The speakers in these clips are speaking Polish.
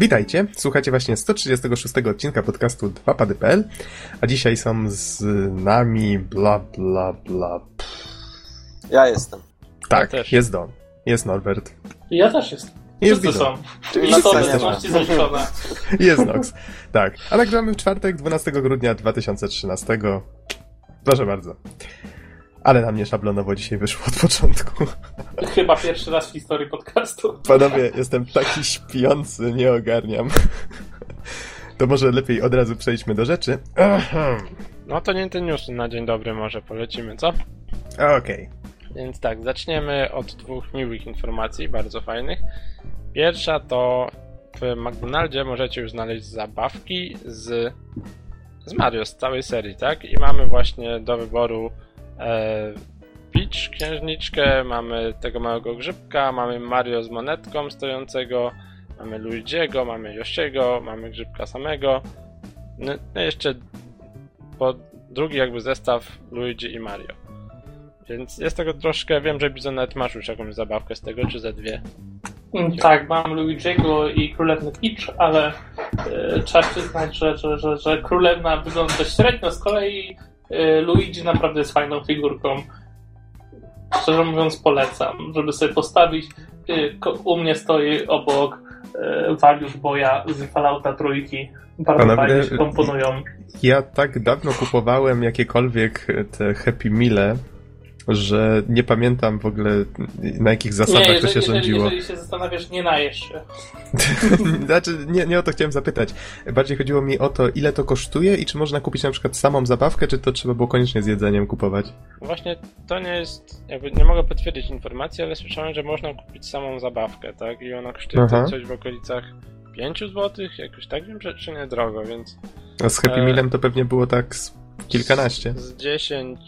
Witajcie, słuchacie właśnie 136 odcinka podcastu 2pady.pl, a dzisiaj są z nami bla bla bla. Ja jestem. Tak, też. jest Don, jest Norbert, Ja też jestem. Jest Wszyscy są. Czyli Na wszyscy to zaliczone. jest Nox. Tak, a nagramy w czwartek 12 grudnia 2013. Proszę bardzo. Ale nam nie szablonowo dzisiaj wyszło od początku. Chyba pierwszy raz w historii podcastu. Panowie, jestem taki śpiący, nie ogarniam. To może lepiej od razu przejdźmy do rzeczy. No to nie ten news na dzień dobry może polecimy, co? Okej. Więc tak, zaczniemy od dwóch miłych informacji, bardzo fajnych. Pierwsza to w McDonaldzie możecie już znaleźć zabawki z, z Mario, z całej serii, tak? I mamy właśnie do wyboru Peach, księżniczkę, mamy tego małego grzybka, mamy Mario z monetką stojącego, mamy Luigiego, mamy Yoshiego, mamy grzybka samego. No, no jeszcze po drugi jakby zestaw Luigi i Mario. Więc jest tego troszkę, wiem, że Bizon nawet masz już jakąś zabawkę z tego, czy ze dwie. Mm, Tak, mam Luigiego i Królewny Peach, ale e, trzeba przyznać, że, że, że, że Królewna wygląda średnio, z kolei e, Luigi naprawdę jest fajną figurką. Szczerze mówiąc polecam, żeby sobie postawić. Ko- u mnie stoi obok e, Valius Boya z Fallouta trójki. Bardzo fajnie się komponują. Ja tak dawno kupowałem jakiekolwiek te Happy Meale, że nie pamiętam w ogóle na jakich zasadach Nie, to się jeżeli, rządziło. jeżeli się zastanawiasz, nie najesz się. znaczy, nie, nie o to chciałem zapytać. Bardziej chodziło mi o to, ile to kosztuje i czy można kupić na przykład samą zabawkę, czy to trzeba było koniecznie z jedzeniem kupować. Właśnie to nie jest, jakby nie mogę potwierdzić informacji, ale słyszałem, że można kupić samą zabawkę, tak? I ona kosztuje Aha. coś w okolicach 5 zł, jakoś tak wiem, że czy nie drogo, więc A z Happy E, Mealem to pewnie było tak z kilkanaście. z 10,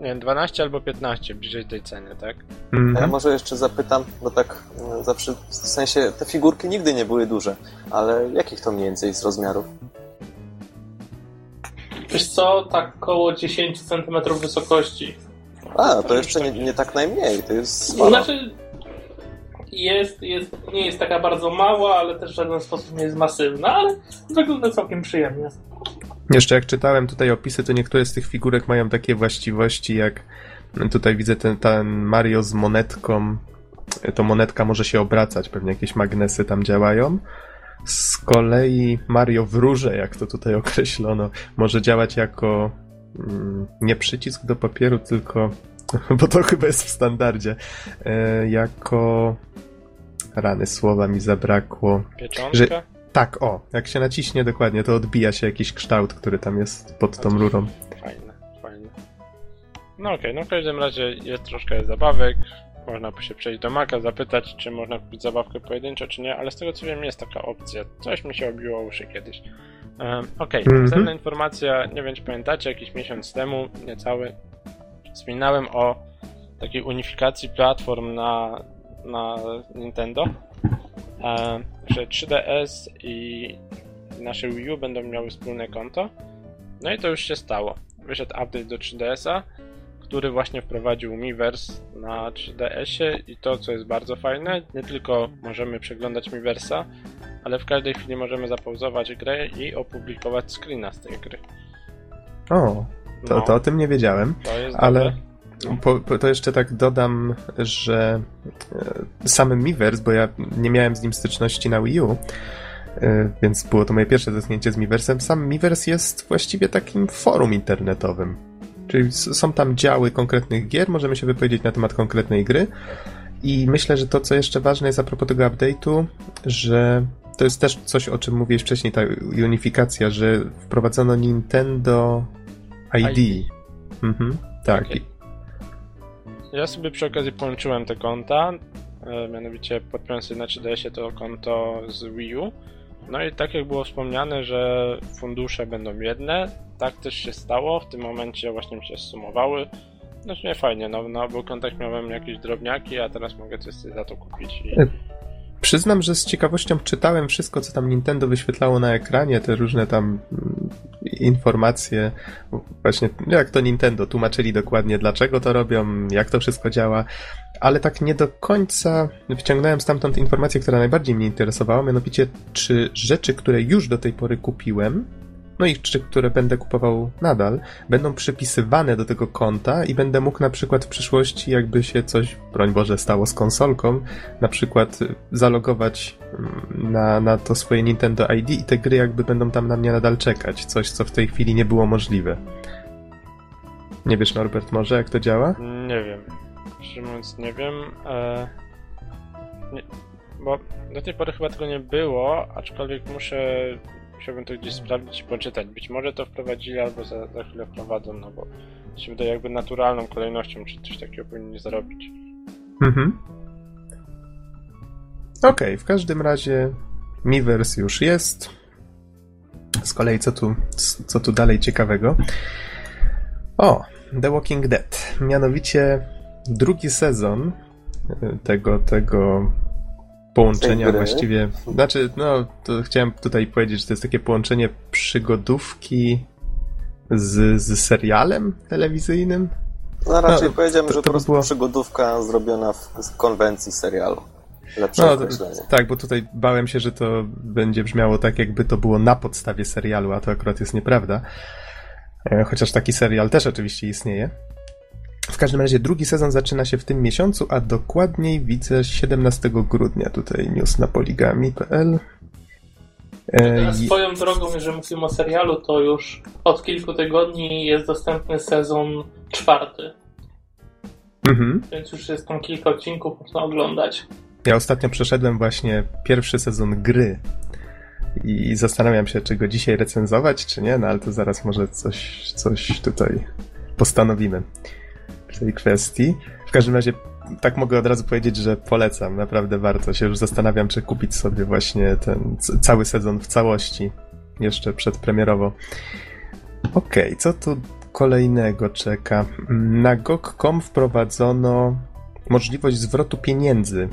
nie wiem, 12 albo 15 bliżej tej ceny, tak? A ja Mhm. może jeszcze zapytam, bo tak mm, zawsze, w sensie te figurki nigdy nie były duże, ale jakich to mniej więcej z rozmiarów? Wiesz co, tak około 10 cm wysokości. A, to jeszcze nie, nie tak najmniej, to jest sporo. Znaczy, jest, jest, nie jest taka bardzo mała, ale też w żaden sposób nie jest masywna, ale wygląda całkiem przyjemnie. Jeszcze jak czytałem tutaj opisy, to niektóre z tych figurek mają takie właściwości, jak tutaj widzę ten, ten Mario z monetką. To monetka może się obracać, pewnie jakieś magnesy tam działają. Z kolei Mario w rurze, jak to tutaj określono, może działać jako mm, nie przycisk do papieru, tylko, bo to chyba jest w standardzie, e, jako rany słowa mi zabrakło. Pieczątka? Że- Tak, o, jak się naciśnie dokładnie, to odbija się jakiś kształt, który tam jest pod tą rurą. Fajne, fajne. No okej, no w każdym razie jest troszkę zabawek. Można się przejść do Maka, zapytać, czy można kupić zabawkę pojedynczo, czy nie, ale z tego co wiem, jest taka opcja. Coś mi się obiło uszy kiedyś. Um, okej, Mhm. następna informacja, nie wiem czy pamiętacie, jakiś miesiąc temu, niecały, wspominałem o takiej unifikacji platform na, na Nintendo, e, że 3DS i nasze Wii U będą miały wspólne konto. No i to już się stało. Wyszedł update do 3DS-a, który właśnie wprowadził Miiverse na 3DS-ie i to, co jest bardzo fajne, nie tylko możemy przeglądać Miiversa, ale w każdej chwili możemy zapauzować grę i opublikować screena z tej gry. O, to, No, to o tym nie wiedziałem. to jest ale- dobre. Po, po, to jeszcze tak dodam, że e, sam Miiverse, bo ja nie miałem z nim styczności na Wii U, e, więc było to moje pierwsze zetknięcie z Miiversem. Sam Miiverse jest właściwie takim forum internetowym. Czyli są tam działy konkretnych gier, możemy się wypowiedzieć na temat konkretnej gry. I myślę, że to, co jeszcze ważne jest a propos tego update'u, że to jest też coś, o czym mówiłeś wcześniej, ta unifikacja, że wprowadzono Nintendo ID. ID. Mhm, tak. Okej. Ja sobie przy okazji połączyłem te konta, e, mianowicie podpiąłem sobie na 3DS-ie to konto z Wii U. No i tak jak było wspomniane, że fundusze będą jedne, tak też się stało, w tym momencie właśnie mi się zsumowały. No w sumie fajnie, no na obu kontach miałem jakieś drobniaki, a teraz mogę coś za to kupić. I... E, Przyznam, że z ciekawością czytałem wszystko, co tam Nintendo wyświetlało na ekranie, te różne tam mm, informacje, właśnie jak to Nintendo, tłumaczyli dokładnie dlaczego to robią, jak to wszystko działa, ale tak nie do końca wyciągnąłem stamtąd informację, która najbardziej mnie interesowała, mianowicie czy rzeczy, które już do tej pory kupiłem, no i czy które będę kupował nadal, będą przypisywane do tego konta i będę mógł na przykład w przyszłości, jakby się coś, broń Boże, stało z konsolką, na przykład zalogować mm, na, na to swoje Nintendo ID i te gry jakby będą tam na mnie nadal czekać. Coś, co w tej chwili nie było możliwe. Nie wiesz, Norbert, może jak to działa? Nie wiem. Szczerze mówiąc, nie wiem. E... Nie, bo do tej pory chyba tego nie było, aczkolwiek muszę musiałbym to gdzieś sprawdzić i poczytać. Być może to wprowadzili albo za, za chwilę wprowadzą, no bo się wydaje jakby naturalną kolejnością, czy coś takiego powinni zrobić. Mhm. Okej, okay, w każdym razie Miiverse już jest. Z kolei co tu, co tu dalej ciekawego? O, The Walking Dead. Mianowicie drugi sezon tego, tego połączenia właściwie. Znaczy, no, to chciałem tutaj powiedzieć, że to jest takie połączenie przygodówki z, z serialem telewizyjnym. No raczej no, powiedziałem, to, że to po prostu było... przygodówka zrobiona w konwencji serialu. Lepsze no, określenie. Tak, bo tutaj bałem się, że to będzie brzmiało tak, jakby to było na podstawie serialu, a to akurat jest nieprawda. E, chociaż taki serial też oczywiście istnieje. W każdym razie drugi sezon zaczyna się w tym miesiącu, a dokładniej widzę 17 grudnia. Tutaj news na poligami.pl. E, swoją drogą, jeżeli mówimy o serialu, to już od kilku tygodni jest dostępny sezon czwarty. Mhm. Więc już jest tam kilka odcinków, można oglądać. Ja ostatnio przeszedłem właśnie pierwszy sezon gry i zastanawiam się, czy go dzisiaj recenzować, czy nie, no ale to zaraz może coś, coś tutaj postanowimy tej kwestii. W każdym razie tak mogę od razu powiedzieć, że polecam, naprawdę warto. Się już zastanawiam, czy kupić sobie właśnie ten cały sezon w całości jeszcze przedpremierowo. Okej, okay, co tu kolejnego czeka? Na GOG.com wprowadzono możliwość zwrotu pieniędzy.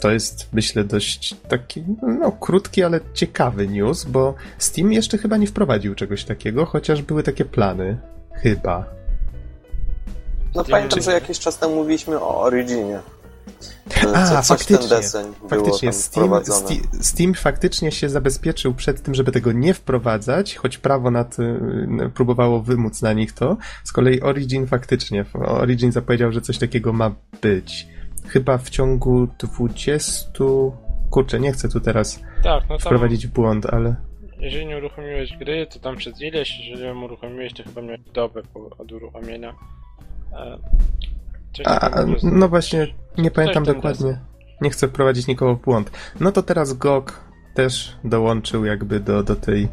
To jest, myślę, dość taki, no, krótki, ale ciekawy news, bo Steam jeszcze chyba nie wprowadził czegoś takiego, chociaż były takie plany. Chyba. No pamiętam, że jakiś czas temu mówiliśmy o Originie. A, faktycznie. faktycznie Steam, Steam, Steam, faktycznie się zabezpieczył przed tym, żeby tego nie wprowadzać, choć prawo nad, próbowało wymóc na nich to. Z kolei Origin faktycznie. Origin zapowiedział, że coś takiego ma być. Chyba w ciągu 20. Kurczę, nie chcę tu teraz tak, no wprowadzić w błąd, ale. Jeżeli nie uruchomiłeś gry, to tam przez ileś, jeżeli ją uruchomiłeś, to chyba miałeś dobę od uruchomienia. A, no właśnie, nie pamiętam dokładnie. Nie chcę wprowadzić nikogo w błąd. No to teraz GOG też dołączył jakby do, do tej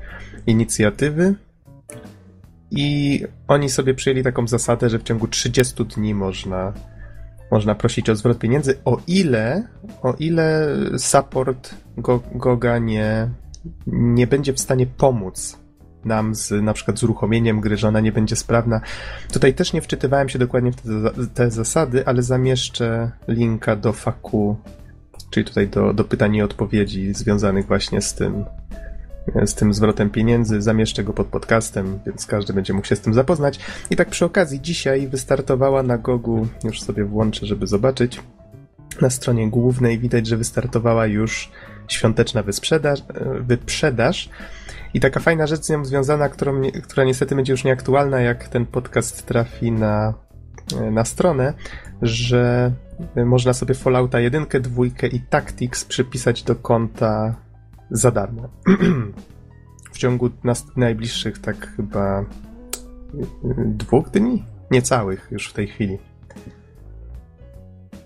inicjatywy. I oni sobie przyjęli taką zasadę, że w ciągu 30 dni można, można prosić o zwrot pieniędzy, o ile, o ile support Goga nie, nie będzie w stanie pomóc nam z na przykład z uruchomieniem gry, że ona nie będzie sprawna. Tutaj też nie wczytywałem się dokładnie w te, te zasady, ale zamieszczę linka do faku, czyli tutaj do, do pytań i odpowiedzi związanych właśnie z tym, z tym zwrotem pieniędzy. Zamieszczę go pod podcastem, więc każdy będzie mógł się z tym zapoznać. I tak przy okazji, dzisiaj wystartowała na Gogu, już sobie włączę, żeby zobaczyć. Na stronie głównej widać, że wystartowała już świąteczna wysprzedaż, wyprzedaż i taka fajna rzecz z nią związana, którą, która niestety będzie już nieaktualna, jak ten podcast trafi na, na stronę, że można sobie Fallouta 1, 2 i Tactics przypisać do konta za darmo. w ciągu najbliższych tak chyba dwóch dni? Niecałych już w tej chwili.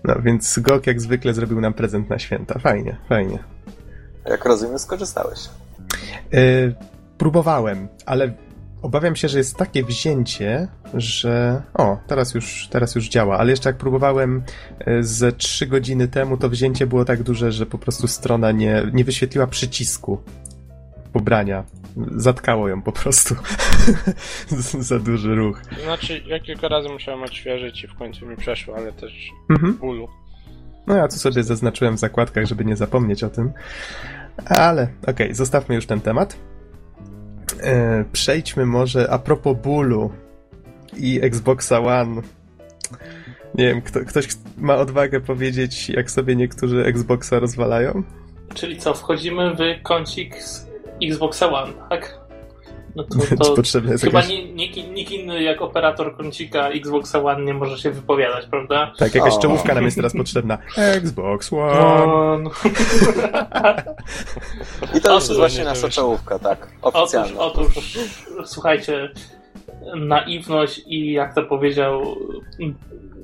No więc GOG jak zwykle zrobił nam prezent na święta. Fajnie, fajnie. Jak rozumiem, skorzystałeś. Yy, próbowałem, ale obawiam się, że jest takie wzięcie, że. O, teraz już, teraz już działa, ale jeszcze jak próbowałem e, ze 3 godziny temu, to wzięcie było tak duże, że po prostu strona nie, nie wyświetliła przycisku pobrania. Zatkało ją po prostu. Za duży ruch. Znaczy, ja kilka razy musiałem odświeżyć i w końcu mi przeszło, ale też mhm. bólu. No ja tu sobie zaznaczyłem w zakładkach, żeby nie zapomnieć o tym. Ale okej, okay, zostawmy już ten temat. E, przejdźmy może a propos bólu i Xboxa One. Nie wiem, kto, ktoś ma odwagę powiedzieć, jak sobie niektórzy Xboxa rozwalają? Czyli co, wchodzimy w kącik z Xboxa One, tak? No to, to potrzebne jest chyba jakaś... nikt, nikt inny jak operator kącika Xboxa One nie może się wypowiadać, prawda? Tak, jakaś o. czołówka nam jest teraz potrzebna. Xbox One. I to jest właśnie nasza czołówka, tak, oficjalna. Otóż, otóż, słuchajcie, naiwność i jak to powiedział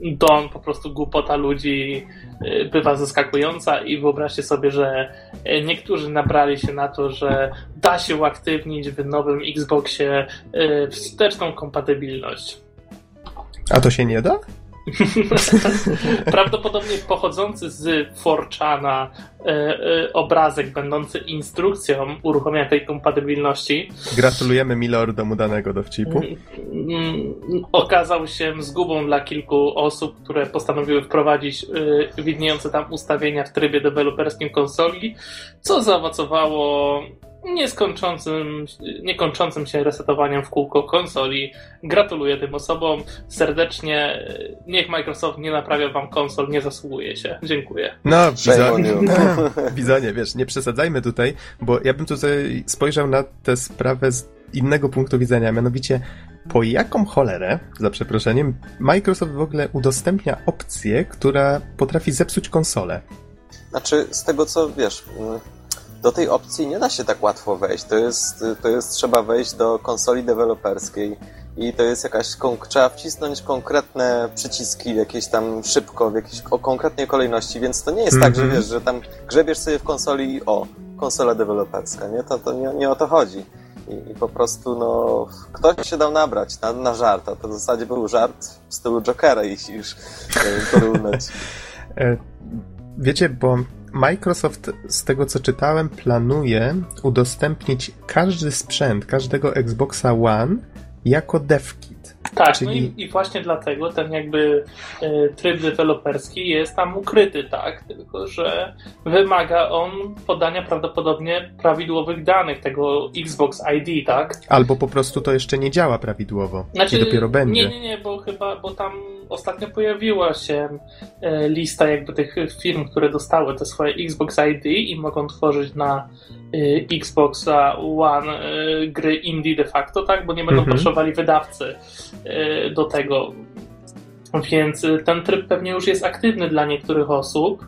Don, po prostu głupota ludzi y, bywa zaskakująca i wyobraźcie sobie, że y, niektórzy nabrali się na to, że da się uaktywnić w nowym Xboxie y, wsteczną kompatybilność. A to się nie da? Prawdopodobnie pochodzący z Forchana e, e, obrazek będący instrukcją uruchomienia tej kompatybilności. Gratulujemy Milordomu danego dowcipu. Mm, mm, okazał się zgubą dla kilku osób, które postanowiły wprowadzić e, widniejące tam ustawienia w trybie deweloperskim konsoli, co zaowocowało nieskończącym, niekończącym się resetowaniem w kółko konsoli. Gratuluję tym osobom serdecznie. Niech Microsoft nie naprawia wam konsol, nie zasługuje się. Dziękuję. No, Bizonie, wiesz, nie przesadzajmy tutaj, bo ja bym tutaj spojrzał na tę sprawę z innego punktu widzenia, mianowicie po jaką cholerę, za przeproszeniem, Microsoft w ogóle udostępnia opcję, która potrafi zepsuć konsolę. Znaczy, z tego co wiesz, do tej opcji nie da się tak łatwo wejść. To jest, to jest trzeba wejść do konsoli deweloperskiej i to jest jakaś, trzeba wcisnąć konkretne przyciski jakieś tam szybko, w jakiejś o konkretnej kolejności, więc to nie jest mm -hmm. tak, że mhm. wiesz, że tam grzebiesz sobie w konsoli i o, konsola deweloperska, nie? To, to nie, nie o to chodzi. I, I, po prostu, no, ktoś się dał nabrać na, na żart, a to w zasadzie był żart w stylu Jokera, jeśli już porównać. E, wiecie, bo Microsoft, z tego co czytałem, planuje udostępnić każdy sprzęt, każdego Xboxa One jako devkit. Tak, Czyli... no i, i, właśnie dlatego ten jakby e, tryb deweloperski jest tam ukryty, tak? Tylko, że wymaga on podania prawdopodobnie prawidłowych danych tego Xbox ID, tak? Albo po prostu to jeszcze nie działa prawidłowo. Znaczy, I dopiero będzie. Nie, nie, nie, bo chyba, bo tam ostatnio pojawiła się e, lista jakby tych firm, które dostały te swoje Xbox ID i mogą tworzyć na e, Xboxa One gry indie de facto, tak? Bo nie będą mhm. potrzebowali wydawcy do tego. Więc ten tryb pewnie już jest aktywny dla niektórych osób.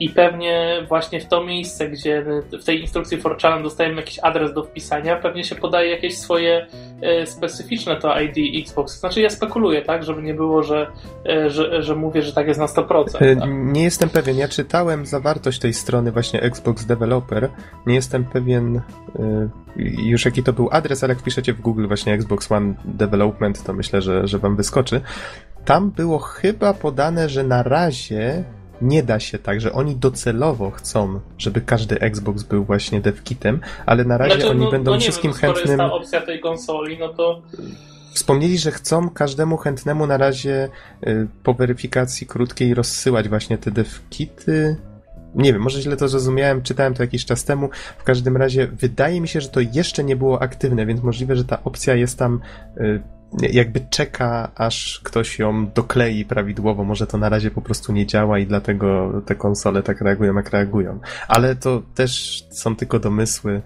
I pewnie właśnie w to miejsce, gdzie w tej instrukcji Forchan dostajemy jakiś adres do wpisania, pewnie się podaje jakieś swoje e, specyficzne to ID Xbox. Znaczy ja spekuluję, tak, żeby nie było, że, e, że, że mówię, że tak jest na 100%. E, tak? Nie jestem pewien. Ja czytałem zawartość tej strony właśnie Xbox Developer. Nie jestem pewien już jaki to był adres, ale jak piszecie w Google właśnie Xbox One Development, to myślę, że, że wam wyskoczy. Tam było chyba podane, że na razie nie da się tak, że oni docelowo chcą, żeby każdy Xbox był właśnie devkitem, ale na razie znaczy, oni no, będą no wszystkim wiem, no, chętnym... jest ta opcja tej konsoli, no to... Wspomnieli, że chcą każdemu chętnemu na razie y, po weryfikacji krótkiej rozsyłać właśnie te devkity. Nie wiem, może źle to zrozumiałem, czytałem to jakiś czas temu. W każdym razie wydaje mi się, że to jeszcze nie było aktywne, więc możliwe, że ta opcja jest tam y, jakby czeka, aż ktoś ją doklei prawidłowo. Może to na razie po prostu nie działa i dlatego te konsole tak reagują, jak reagują. Ale to też są tylko domysły.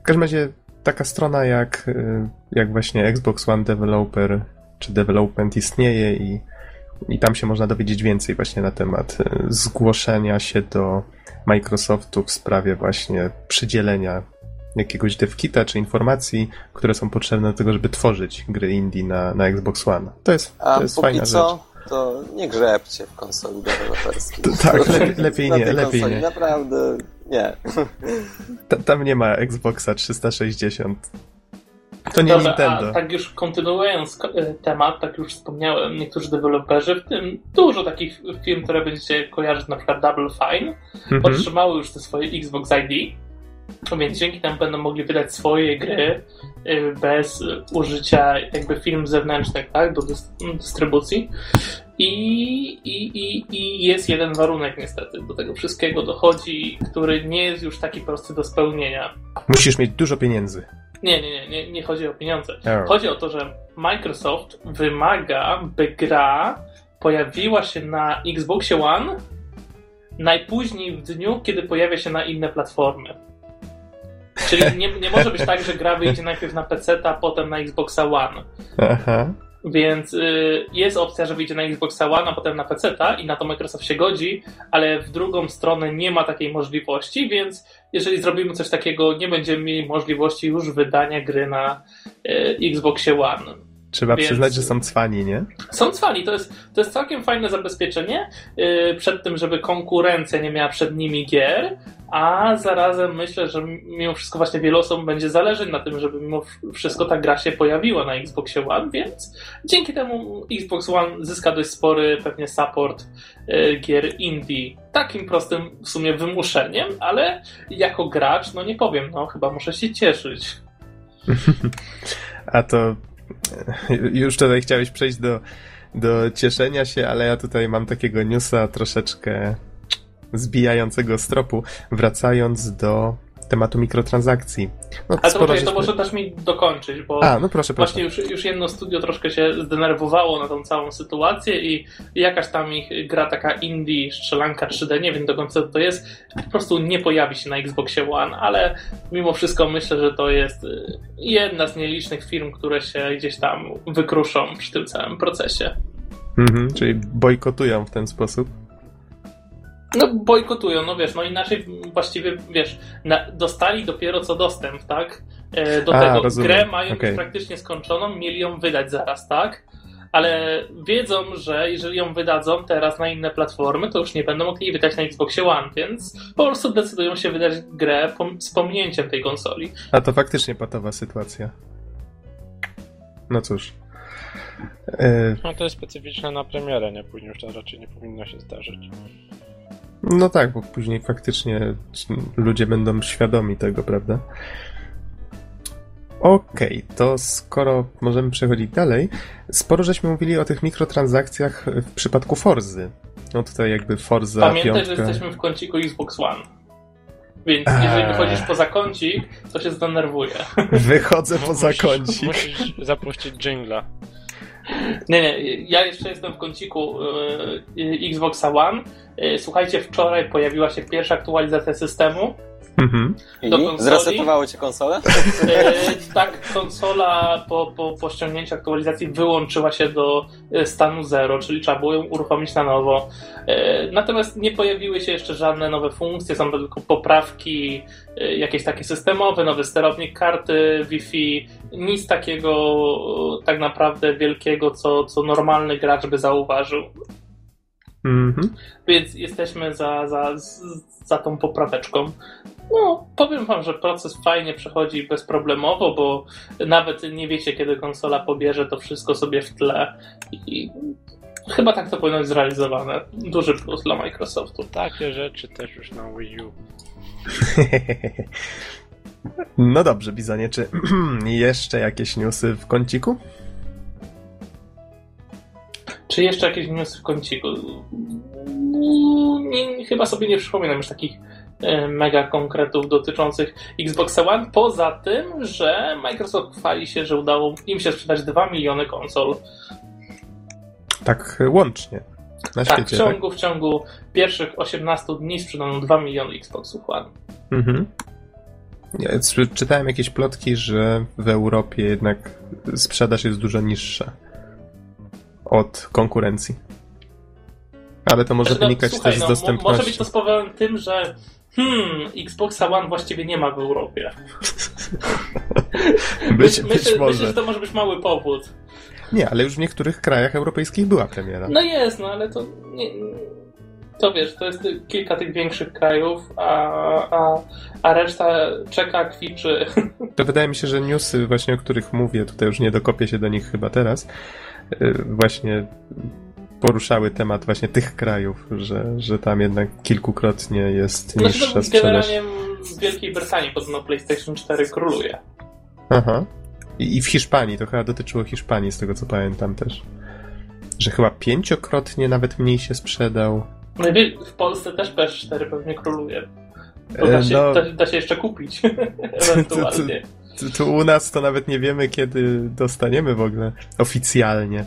W każdym razie taka strona jak, y, jak właśnie Xbox One Developer czy Development istnieje i, i tam się można dowiedzieć więcej właśnie na temat y, zgłoszenia się do Microsoftu w sprawie właśnie przydzielenia jakiegoś devkita czy informacji, które są potrzebne do tego, żeby tworzyć gry indie na, na Xbox One. To jest, A to jest fajna co, rzecz. to nie grzebcie w konsoli deweloperskiej. tak, lepiej, lepiej nie, lepiej konsoli. nie. Naprawdę nie. tam nie ma Xboxa 360. To nie Dobra, Nintendo. A tak już kontynuując e, temat, tak już wspomniałem, niektórzy deweloperzy, w tym dużo takich firm, które będziecie kojarzyć, na przykład Double Fine, mhm. otrzymały już te swoje Xbox ID no więc dzięki temu będą mogli wydać swoje gry y, bez użycia jakby film zewnętrznych tak, do dystrybucji. I, i, i, I jest jeden warunek niestety. Do tego wszystkiego dochodzi, który nie jest już taki prosty do spełnienia. Musisz mieć dużo pieniędzy. Nie, nie, nie, nie, nie chodzi o pieniądze. Oh. Chodzi o to, że Microsoft wymaga, by gra pojawiła się na Xboxie One najpóźniej w dniu, kiedy pojawia się na inne platformy. Czyli nie, nie może być tak, że gra wyjdzie najpierw na PC, a potem na Xboxa One. Aha. Więc y, jest opcja, że wyjdzie na Xboxa One, a potem na PC i na to Microsoft się godzi, ale w drugą stronę nie ma takiej możliwości, więc jeżeli zrobimy coś takiego, nie będziemy mieli możliwości już wydania gry na y, Xboxie One. Trzeba Więc- przyznać, że są cwani, nie? Są cwani, to jest, to jest całkiem fajne zabezpieczenie yy, przed tym, żeby konkurencja nie miała przed nimi gier, a zarazem myślę, że mimo wszystko właśnie wielu osób będzie zależeć na tym, żeby mimo wszystko ta gra się pojawiła na Xboxie One, więc dzięki temu Xbox One zyska dość spory pewnie support yy, gier indie. Takim prostym w sumie wymuszeniem, ale jako gracz, no nie powiem, no chyba muszę się cieszyć. A to e, już tutaj chciałeś przejść do, do cieszenia się, ale ja tutaj mam takiego newsa troszeczkę zbijającego z tropu, wracając do tematu mikrotransakcji. No, A to, poczekaj, to żeśmy- może dasz mi dokończyć, bo... A, no proszę, proszę. Właśnie już, już jedno studio troszkę się zdenerwowało na tą całą sytuację i jakaś tam ich gra taka indie, strzelanka 3D, nie wiem do końca co to jest, po prostu nie pojawi się na Xboxie One, ale mimo wszystko myślę, że to jest y, jedna z nielicznych firm, które się gdzieś tam wykruszą przy tym całym procesie. Mhm, czyli bojkotują w ten sposób. No bojkotują, no wiesz, no inaczej właściwie, wiesz, na, dostali dopiero co dostęp, tak? E, Do A, tego rozumiem. grę mają Okej. już praktycznie skończoną, mieli ją wydać zaraz, tak? Ale wiedzą, że jeżeli ją wydadzą teraz na inne platformy, to już nie będą mogli jej wydać na Xboxie One, więc po prostu decydują się wydać grę pom- z pominięciem tej konsoli. A to faktycznie patowa sytuacja. No cóż. E, No to jest specyficzne na premierę, nie? Później już to raczej nie powinno się zdarzyć. No tak, bo później faktycznie ludzie będą świadomi tego, prawda? Okej, to skoro możemy przechodzić dalej, sporo żeśmy mówili o tych mikrotransakcjach w przypadku Forzy. No tutaj jakby Forza Pamiętaj, że piątka... jesteśmy w kąciku Xbox One. Więc Eee. jeżeli wychodzisz poza kącik, to się zdenerwuje. Wychodzę poza Musisz- kącik. Musisz zapuścić jingla. Nie, nie, ja jeszcze jestem w kąciku y, Xboxa One. Y, słuchajcie, wczoraj pojawiła się pierwsza aktualizacja systemu. Mhm. Konsoli? zresetowało cię konsolę? Y, tak, konsola po, po, po ściągnięciu aktualizacji wyłączyła się do y, stanu zero, czyli trzeba było ją uruchomić na nowo. Y, natomiast nie pojawiły się jeszcze żadne nowe funkcje, są tylko poprawki, y, jakieś takie systemowe, nowy sterownik karty Wi-Fi, nic takiego y, tak naprawdę wielkiego, co, co normalny gracz by zauważył. Mhm. Więc jesteśmy za, za, za tą popraweczką. No, powiem wam, że proces fajnie przechodzi bezproblemowo, bo nawet nie wiecie, kiedy konsola pobierze to wszystko sobie w tle. I chyba tak to powinno być zrealizowane. Duży plus dla Microsoftu. Takie rzeczy też już na Wii U. No dobrze, Bizonie, czy jeszcze jakieś newsy w kąciku? Czy jeszcze jakieś newsy w kąciku? Nie, chyba sobie nie przypominam już takich mega konkretów dotyczących Xboxa One, poza tym, że Microsoft chwali się, że udało im się sprzedać 2 miliony konsol. Tak łącznie. Na Tak, w świecie, tak? ciągu, w ciągu pierwszych 18 dni sprzedano 2 miliony Xboxów One. Mhm. Ja czytałem jakieś plotki, że w Europie jednak sprzedaż jest dużo niższa od konkurencji. Ale to może Znaczy, no, wynikać słuchaj, też z no, dostępności. Może być to spowodowane tym, że hmm, Xboxa One właściwie nie ma w Europie. być, Myślę, być myślę, może. że to może być mały powód. Nie, ale już w niektórych krajach europejskich była premiera. No jest, no ale to nie, to wiesz, to jest kilka tych większych krajów, a, a, a reszta czeka, kwiczy. To wydaje mi się, że newsy właśnie, o których mówię, tutaj już nie dokopię się do nich chyba teraz, yy, właśnie poruszały temat właśnie tych krajów, że, że tam jednak kilkukrotnie jest Znaczy, niższa to sprzedaż. generalnie w Wielkiej Brytanii podobno PlayStation 4 króluje. Aha. I, I w Hiszpanii, to chyba dotyczyło Hiszpanii, z tego co pamiętam też. Że chyba pięciokrotnie nawet mniej się sprzedał. No i w Polsce też PS4 pewnie króluje. To da E, się, no, da, da się jeszcze kupić. Ewentualnie. tu, tu u nas to nawet nie wiemy, kiedy dostaniemy w ogóle oficjalnie.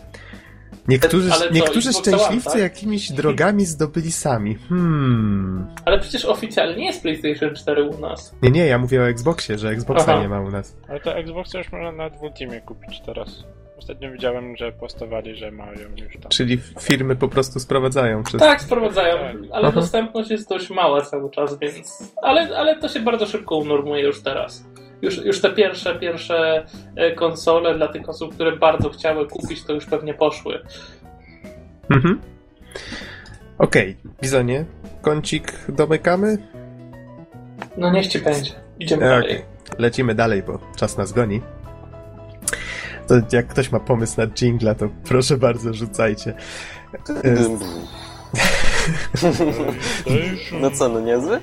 Niektórzy, Ale co, niektórzy szczęśliwcy tak? jakimiś drogami zdobyli sami. Hmm. Ale przecież oficjalnie jest PlayStation 4 u nas. Nie, nie, ja mówię o Xboxie, że Xboxa Aha. nie ma u nas. Ale to Xboxa już można na Ultimie kupić teraz. Ostatnio widziałem, że postawali, że mają już tam. Czyli firmy po prostu sprowadzają przez... Tak, sprowadzają, ale Aha. dostępność jest dość mała cały czas, więc. Ale, ale to się bardzo szybko unormuje już teraz. Już, już te pierwsze, pierwsze e, konsole dla tych osób, które bardzo chciały kupić, to już pewnie poszły. Mhm. Okej, Bizonie, kącik domykamy? No niech ci będzie. Idziemy Okej, dalej. lecimy dalej, bo czas nas goni. To jak ktoś ma pomysł na jingla, to proszę bardzo, rzucajcie. E, No co, no niezły?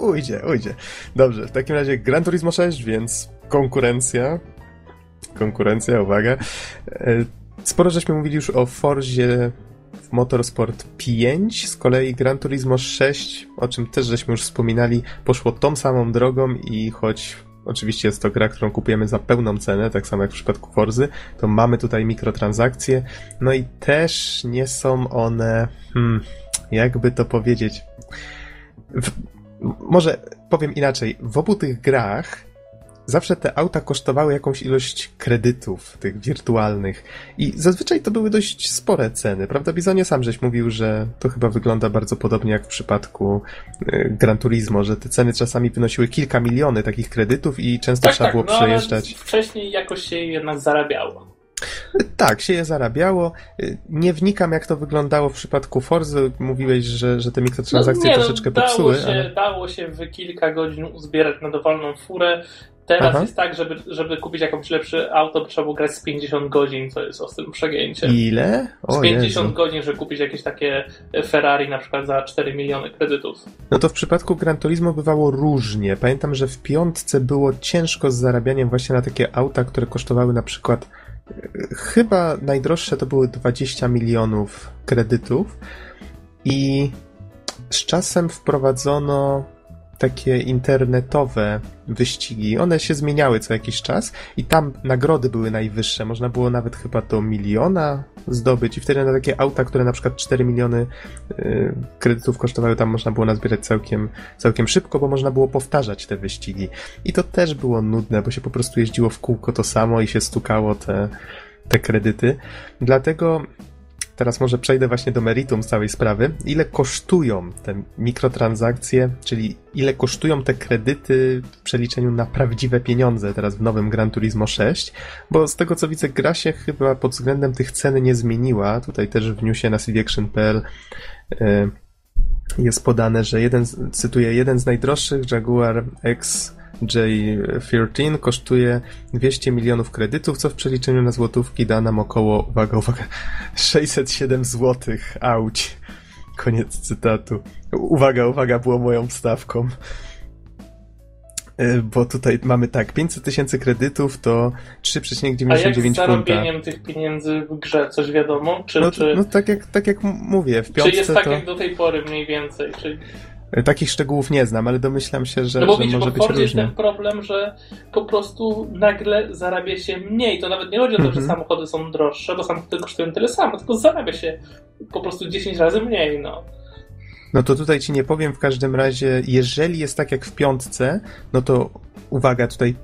Ujdzie, ujdzie. Dobrze, w takim razie Gran Turismo 6, więc konkurencja. Konkurencja, uwaga. E, Sporo żeśmy mówili już o Forzie Motorsport 5, z kolei Gran Turismo 6, o czym też żeśmy już wspominali, poszło tą samą drogą i choć oczywiście jest to gra, którą kupujemy za pełną cenę, tak samo jak w przypadku Forzy, to mamy tutaj mikrotransakcje, no i też nie są one, hmm, jakby to powiedzieć, w, może powiem inaczej. W obu tych grach zawsze te auta kosztowały jakąś ilość kredytów, tych wirtualnych. I zazwyczaj to były dość spore ceny, prawda? Bizonie sam żeś mówił, że to chyba wygląda bardzo podobnie jak w przypadku y, Gran Turismo, że te ceny czasami wynosiły kilka miliony takich kredytów i często Tak, trzeba tak, było no, ale przejeżdżać. wcześniej jakoś się jednak zarabiało. Tak, się je zarabiało. Y, Nie wnikam, jak to wyglądało w przypadku Forzy. Mówiłeś, że, że te mikrotransakcje nie, troszeczkę dało popsuły, się, ale... dało się w kilka godzin uzbierać na dowolną furę. Teraz Aha. jest tak, żeby, żeby kupić jakąś lepsze auto, trzeba było grać z 50 godzin, co jest ostrym przegięciem. Ile? Z O 50 Jezu. godzin, żeby kupić jakieś takie Ferrari na przykład za 4 miliony kredytów. No to w przypadku Gran Turismo bywało różnie. Pamiętam, że w piątce było ciężko z zarabianiem właśnie na takie auta, które kosztowały na przykład chyba najdroższe to były 20 milionów kredytów i z czasem wprowadzono takie internetowe wyścigi. One się zmieniały co jakiś czas i tam nagrody były najwyższe. Można było nawet chyba do miliona zdobyć i wtedy na takie auta, które na przykład 4 miliony y, kredytów kosztowały, tam można było nazbierać całkiem, całkiem szybko, bo można było powtarzać te wyścigi. I to też było nudne, bo się po prostu jeździło w kółko to samo i się stukało te, te kredyty. Dlatego teraz może przejdę właśnie do meritum całej sprawy. Ile kosztują te mikrotransakcje, czyli ile kosztują te kredyty w przeliczeniu na prawdziwe pieniądze teraz w nowym Gran Turismo 6? Bo z tego co widzę, gra się chyba pod względem tych cen nie zmieniła. Tutaj też w newsie na cdaction.pl e, jest podane, że jeden, cytuję, jeden z najdroższych Jaguar XJ13 kosztuje 200 milionów kredytów, co w przeliczeniu na złotówki da nam około, uwaga, uwaga, 607 złotych. Auć. Koniec cytatu. Uwaga, uwaga, było moją wstawką. E, Bo tutaj mamy tak, 500 tysięcy kredytów to A jak z 3,99 funta. zarobieniem tych pieniędzy w grze coś wiadomo? Czy, No, czy, no tak, jak, tak jak mówię, w czy piątce jest tak to... jak do tej pory mniej więcej? Czy... E, Takich szczegółów nie znam, ale domyślam się, że, No bo że widzisz, może bo być Fordzie jest różnie. ten problem, że po prostu nagle zarabia się mniej. To nawet nie chodzi o to, że Mhm. samochody są droższe, bo samochody kosztują tyle samo, tylko zarabia się po prostu 10 razy mniej, no. No to tutaj ci nie powiem w każdym razie, jeżeli jest tak jak w piątce, no to uwaga, tutaj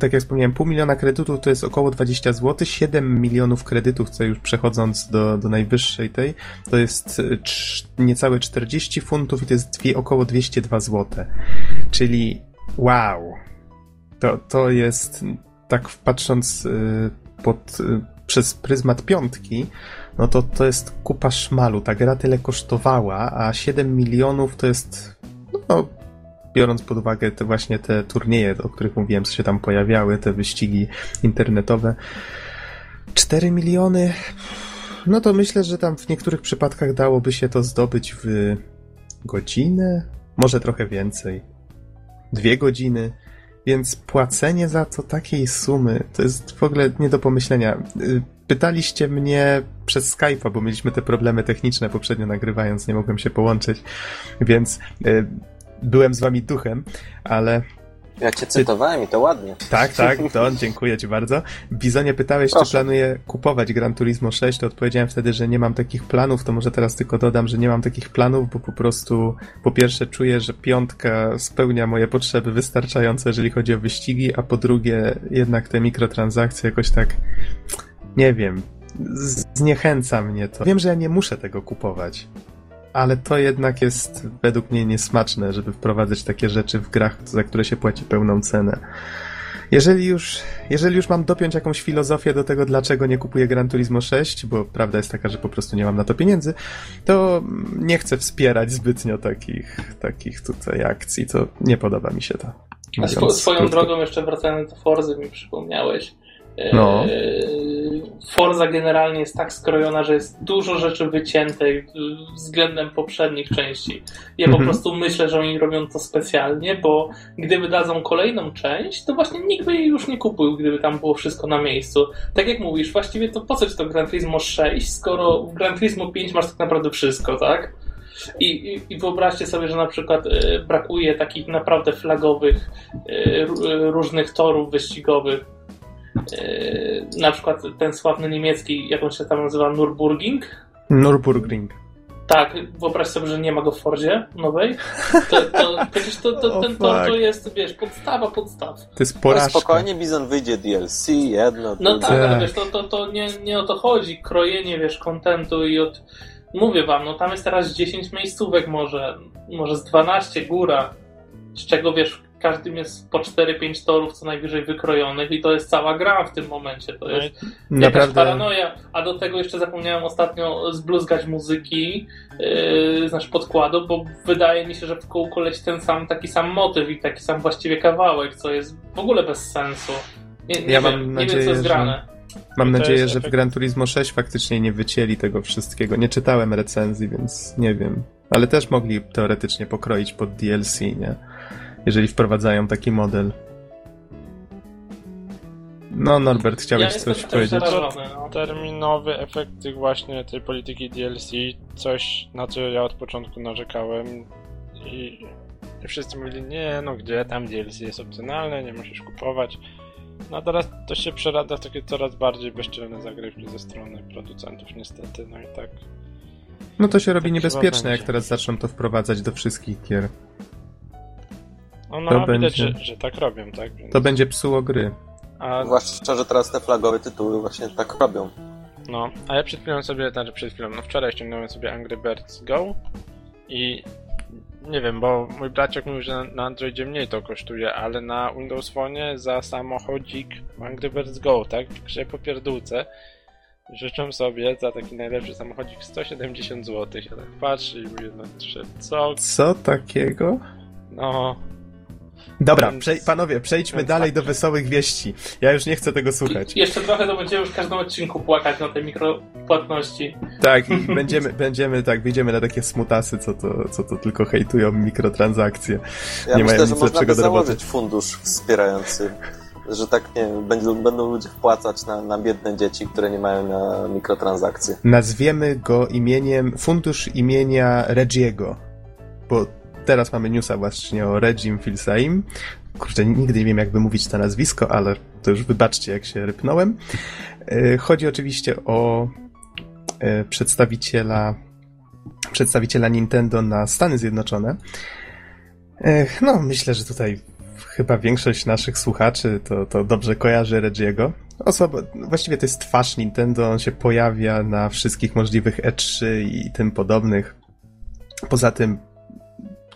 tak jak wspomniałem, pół miliona kredytów to jest około 20 zł, 7 milionów kredytów, co już przechodząc do, do najwyższej tej, to jest e, niecałe 40 funtów i to jest dwie, około 202 zł. Czyli wow, to, to jest tak patrząc y, pod, y, przez pryzmat piątki, no to to jest kupa szmalu. Ta gra tyle kosztowała, a 7 milionów to jest, no, biorąc pod uwagę te właśnie te turnieje, o których mówiłem, co się tam pojawiały, te wyścigi internetowe. 4 miliony, no to myślę, że tam w niektórych przypadkach dałoby się to zdobyć w godzinę, może trochę więcej. Dwie godziny. Więc płacenie za to takiej sumy to jest w ogóle nie do pomyślenia. Y, Pytaliście mnie przez Skype'a, bo mieliśmy te problemy techniczne poprzednio nagrywając, nie mogłem się połączyć, więc y, byłem z wami duchem, ale Ja cię cytowałem i to ładnie. Tak, tak, Don, dziękuję ci bardzo. Bizonie pytałeś, Proszę. czy planuję kupować Gran Turismo 6, to odpowiedziałem wtedy, że nie mam takich planów, to może teraz tylko dodam, że nie mam takich planów, bo po prostu po pierwsze czuję, że piątka spełnia moje potrzeby wystarczająco, jeżeli chodzi o wyścigi, a po drugie jednak te mikrotransakcje jakoś tak, nie wiem, zniechęca mnie to. Wiem, że ja nie muszę tego kupować. Ale to jednak jest według mnie niesmaczne, żeby wprowadzać takie rzeczy w grach, za które się płaci pełną cenę. Jeżeli już, jeżeli już mam dopiąć jakąś filozofię do tego, dlaczego nie kupuję Gran Turismo 6, bo prawda jest taka, że po prostu nie mam na to pieniędzy, to nie chcę wspierać zbytnio takich, takich tutaj akcji. To nie podoba mi się to. A swo, swoją krótko. drogą, jeszcze wracając do Forzy, mi przypomniałeś. E, No. Forza generalnie jest tak skrojona, że jest dużo rzeczy wyciętych w- względem poprzednich części. Ja po Mhm. prostu myślę, że oni robią to specjalnie, bo gdyby dadzą kolejną część, to właśnie nikt by jej już nie kupił, gdyby tam było wszystko na miejscu. Tak jak mówisz, właściwie to po co ci to Gran Turismo 6, skoro w Gran Turismo 5 masz tak naprawdę wszystko, tak? I, i, I wyobraźcie sobie, że na przykład e, brakuje takich naprawdę flagowych e, różnych torów wyścigowych. E, na przykład ten sławny niemiecki, jak on się tam nazywa, Nürburgring. Nürburgring. Tak, wyobraź sobie, że nie ma go w Fordzie nowej. To, to, przecież to, to, ten tor to jest, wiesz, podstawa podstaw. To jest No porażka. spokojnie, Bizon wyjdzie DLC, jedno, No drugie. tak, ale Tak. wiesz, to, to, to nie, nie o to chodzi. Krojenie, wiesz, kontentu i od... Mówię wam, no tam jest teraz 10 miejscówek może, może z 12 góra, z czego, wiesz, każdym jest po 4-5 torów co najwyżej wykrojonych i to jest cała gra w tym momencie. To No jest jakaś Naprawdę. paranoja. A do tego jeszcze zapomniałem ostatnio zbluzgać muzyki, yy, znaczy podkładu, bo wydaje mi się, że w kółko leci ten sam, taki sam motyw i taki sam właściwie kawałek, co jest w ogóle bez sensu. Nie, nie Ja wiem, mam nie wiem, nadzieję, co jest że- grane. Mam I to nadzieję, że w Gran Turismo 6 faktycznie nie wycięli tego wszystkiego. Nie czytałem recenzji, więc nie wiem. Ale też mogli teoretycznie pokroić pod DLC, nie? Jeżeli wprowadzają taki model. No, Norbert, chciałeś ja coś powiedzieć? no. terminowy efekt tych właśnie tej polityki DLC, coś na co ja od początku narzekałem i i wszyscy mówili, nie no gdzie tam DLC jest opcjonalne, nie musisz kupować. No a teraz to się przerada w takie coraz bardziej bezczelne zagrywki ze strony producentów niestety, no i tak. No to się robi Tak niebezpieczne, jak teraz zaczną to wprowadzać do wszystkich gier. No, no To a widać, będzie- że, że tak robią, tak? Więc... To będzie psuło gry. A, Zwłaszcza, że teraz te flagowe tytuły właśnie tak robią. no, a ja przed chwilą sobie, znaczy przed chwilą, no wczoraj ściągnąłem sobie Angry Birds Go i nie wiem, bo mój braciak mówił, że na, Androidzie mniej to kosztuje, ale na Windows Phone za samochodzik Angry Birds Go, tak? W grze po pierdółce życzę sobie za taki najlepszy samochodzik 170 zł. Ja tak patrzę i mówię, no czy co? Co takiego? No, Dobra, Więc- przej- panowie, przejdźmy więc dalej tak. do wesołych wieści. Ja już nie chcę tego słuchać. I jeszcze trochę to będziemy już w każdym odcinku płakać na te mikropłatności. Tak, będziemy, będziemy, tak, wyjdziemy na takie smutasy, co to, co to tylko hejtują mikrotransakcje. Ja Nie myślę, mają że nic można lepszego by do roboty. założyć fundusz wspierający, że tak nie wiem, będą, będą ludzie wpłacać na, na biedne dzieci, które nie mają na mikrotransakcje. Nazwiemy go imieniem, fundusz imienia Regiego, bo teraz mamy newsa właśnie o Regim Filsaim. Kurczę, nigdy nie wiem jak wymówić to nazwisko, ale to już wybaczcie jak się rypnąłem. E, Chodzi oczywiście o e, przedstawiciela przedstawiciela Nintendo na Stany Zjednoczone. Ech, No, myślę, że tutaj chyba większość naszych słuchaczy to, to dobrze kojarzy Regiego. Osoba, właściwie to jest twarz Nintendo, on się pojawia na wszystkich możliwych E3 i tym podobnych. Poza tym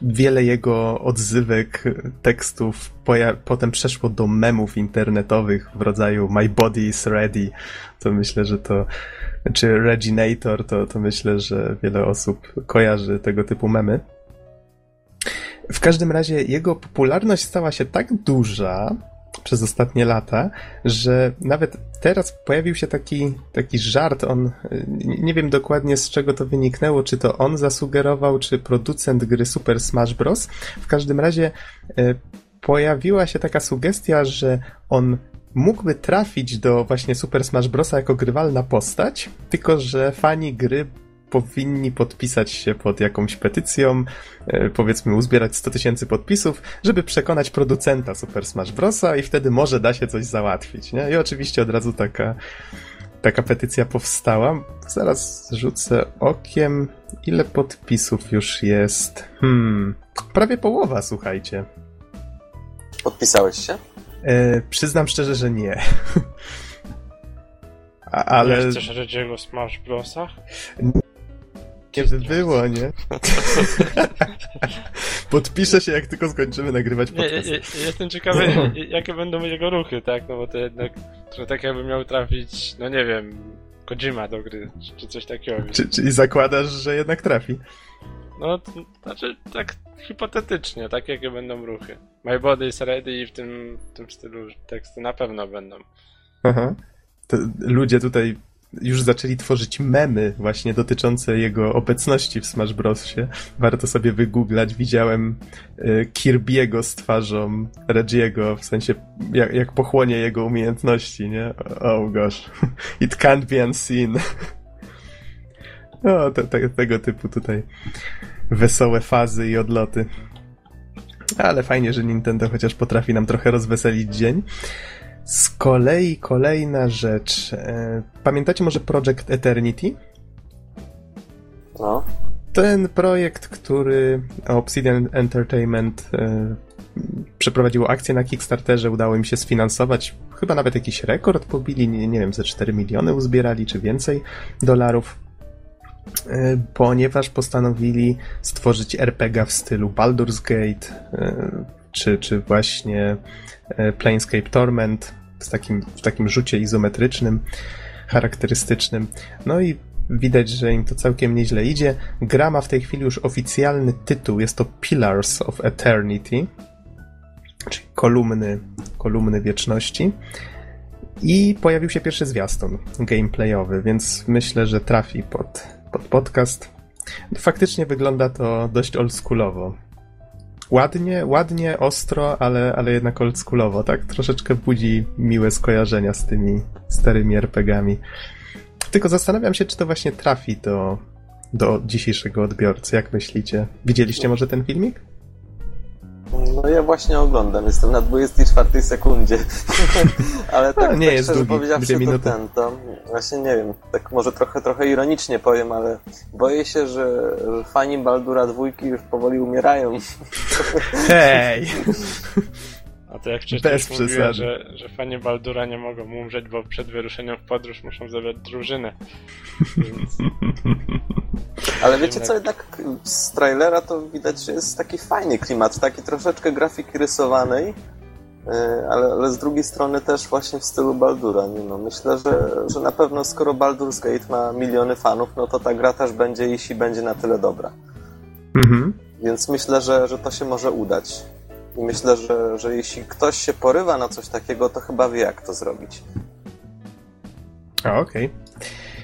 wiele jego odzywek, tekstów potem przeszło do memów internetowych w rodzaju My body is ready. To myślę, że to czy Reginator, to, to myślę, że wiele osób kojarzy tego typu memy. W każdym razie jego popularność stała się tak duża przez ostatnie lata, że nawet teraz pojawił się taki, taki żart. On nie wiem dokładnie z czego to wyniknęło, czy to on zasugerował, czy producent gry Super Smash Bros. W każdym razie e, pojawiła się taka sugestia, że on mógłby trafić do właśnie Super Smash Bros. jako grywalna postać, tylko że fani gry powinni podpisać się pod jakąś petycją, e, powiedzmy uzbierać 100 tysięcy podpisów, żeby przekonać producenta Super Smash Brosa i wtedy może da się coś załatwić, nie? I oczywiście od razu taka, taka petycja powstała. Zaraz rzucę okiem, ile podpisów już jest. Hmm, prawie połowa, słuchajcie. Podpisałeś się? E, przyznam szczerze, że nie. A, ale... Nie chcesz Reggie'ego w Smash Brosach? Nie by było, nie? Podpiszę się, jak tylko skończymy nagrywać podcast. nie, nie, jestem ciekawy, jakie będą jego ruchy, tak? No bo to jednak trochę tak jakby miał trafić, no nie wiem, Kojima do gry, czy, czy coś takiego. Czy, czyli zakładasz, że jednak trafi? No, to, znaczy tak hipotetycznie, tak jakie będą ruchy. My body is ready i w tym, w tym stylu teksty na pewno będą. Aha. To ludzie tutaj już zaczęli tworzyć memy właśnie dotyczące jego obecności w Smash Brosie. Warto sobie wygooglać. Widziałem y, Kirby'ego z twarzą Reggiego, w sensie jak, jak pochłonie jego umiejętności, nie? Oh gosh. It can't be unseen. O, te, te, tego typu tutaj wesołe fazy i odloty. Ale fajnie, że Nintendo chociaż potrafi nam trochę rozweselić dzień. Z kolei kolejna rzecz. E, Pamiętacie może Project Eternity? No. Ten projekt, który Obsidian Entertainment e, przeprowadziło akcję na Kickstarterze, udało im się sfinansować. Chyba nawet jakiś rekord pobili, nie, nie wiem, ze 4 miliony uzbierali, czy więcej dolarów. E, Ponieważ postanowili stworzyć RPG w stylu Baldur's Gate, czy, czy właśnie Planescape Torment z takim, w takim rzucie izometrycznym, charakterystycznym. No i widać, że im to całkiem nieźle idzie. Gra ma w tej chwili już oficjalny tytuł, jest to Pillars of Eternity, czyli kolumny, kolumny wieczności. I pojawił się pierwszy zwiastun gameplayowy, więc myślę, że trafi pod, pod podcast. Faktycznie wygląda to dość oldschoolowo. Ładnie, ładnie, ostro, ale, ale jednak oldschoolowo, tak? Troszeczkę budzi miłe skojarzenia z tymi starymi RPGami. Tylko zastanawiam się, czy to właśnie trafi do, do dzisiejszego odbiorcy. Jak myślicie? Widzieliście może ten filmik? No ja właśnie oglądam, jestem na 24 sekundzie. Ale tak, A, nie tak jest szczerze powiedziawszy, to ten, to właśnie nie wiem, tak może trochę, trochę ironicznie powiem, ale boję się, że, że fani Baldura dwójki już powoli umierają. Hej! A to jak wcześniej Bez mówiłem, że, że fani Baldura nie mogą umrzeć, bo przed wyruszeniem w podróż muszą zebrać drużynę. Więc Ale wiecie co, jednak z trailera to widać, że jest taki fajny klimat, taki troszeczkę grafiki rysowanej, yy, ale, ale z drugiej strony też właśnie w stylu Baldura. Nie no, myślę, że, że na pewno skoro Baldur's Gate ma miliony fanów, no to ta gra też będzie, jeśli będzie na tyle dobra. Mhm. Więc myślę, że, że to się może udać. I myślę, że, że jeśli ktoś się porywa na coś takiego, to chyba wie, jak to zrobić. A, okej.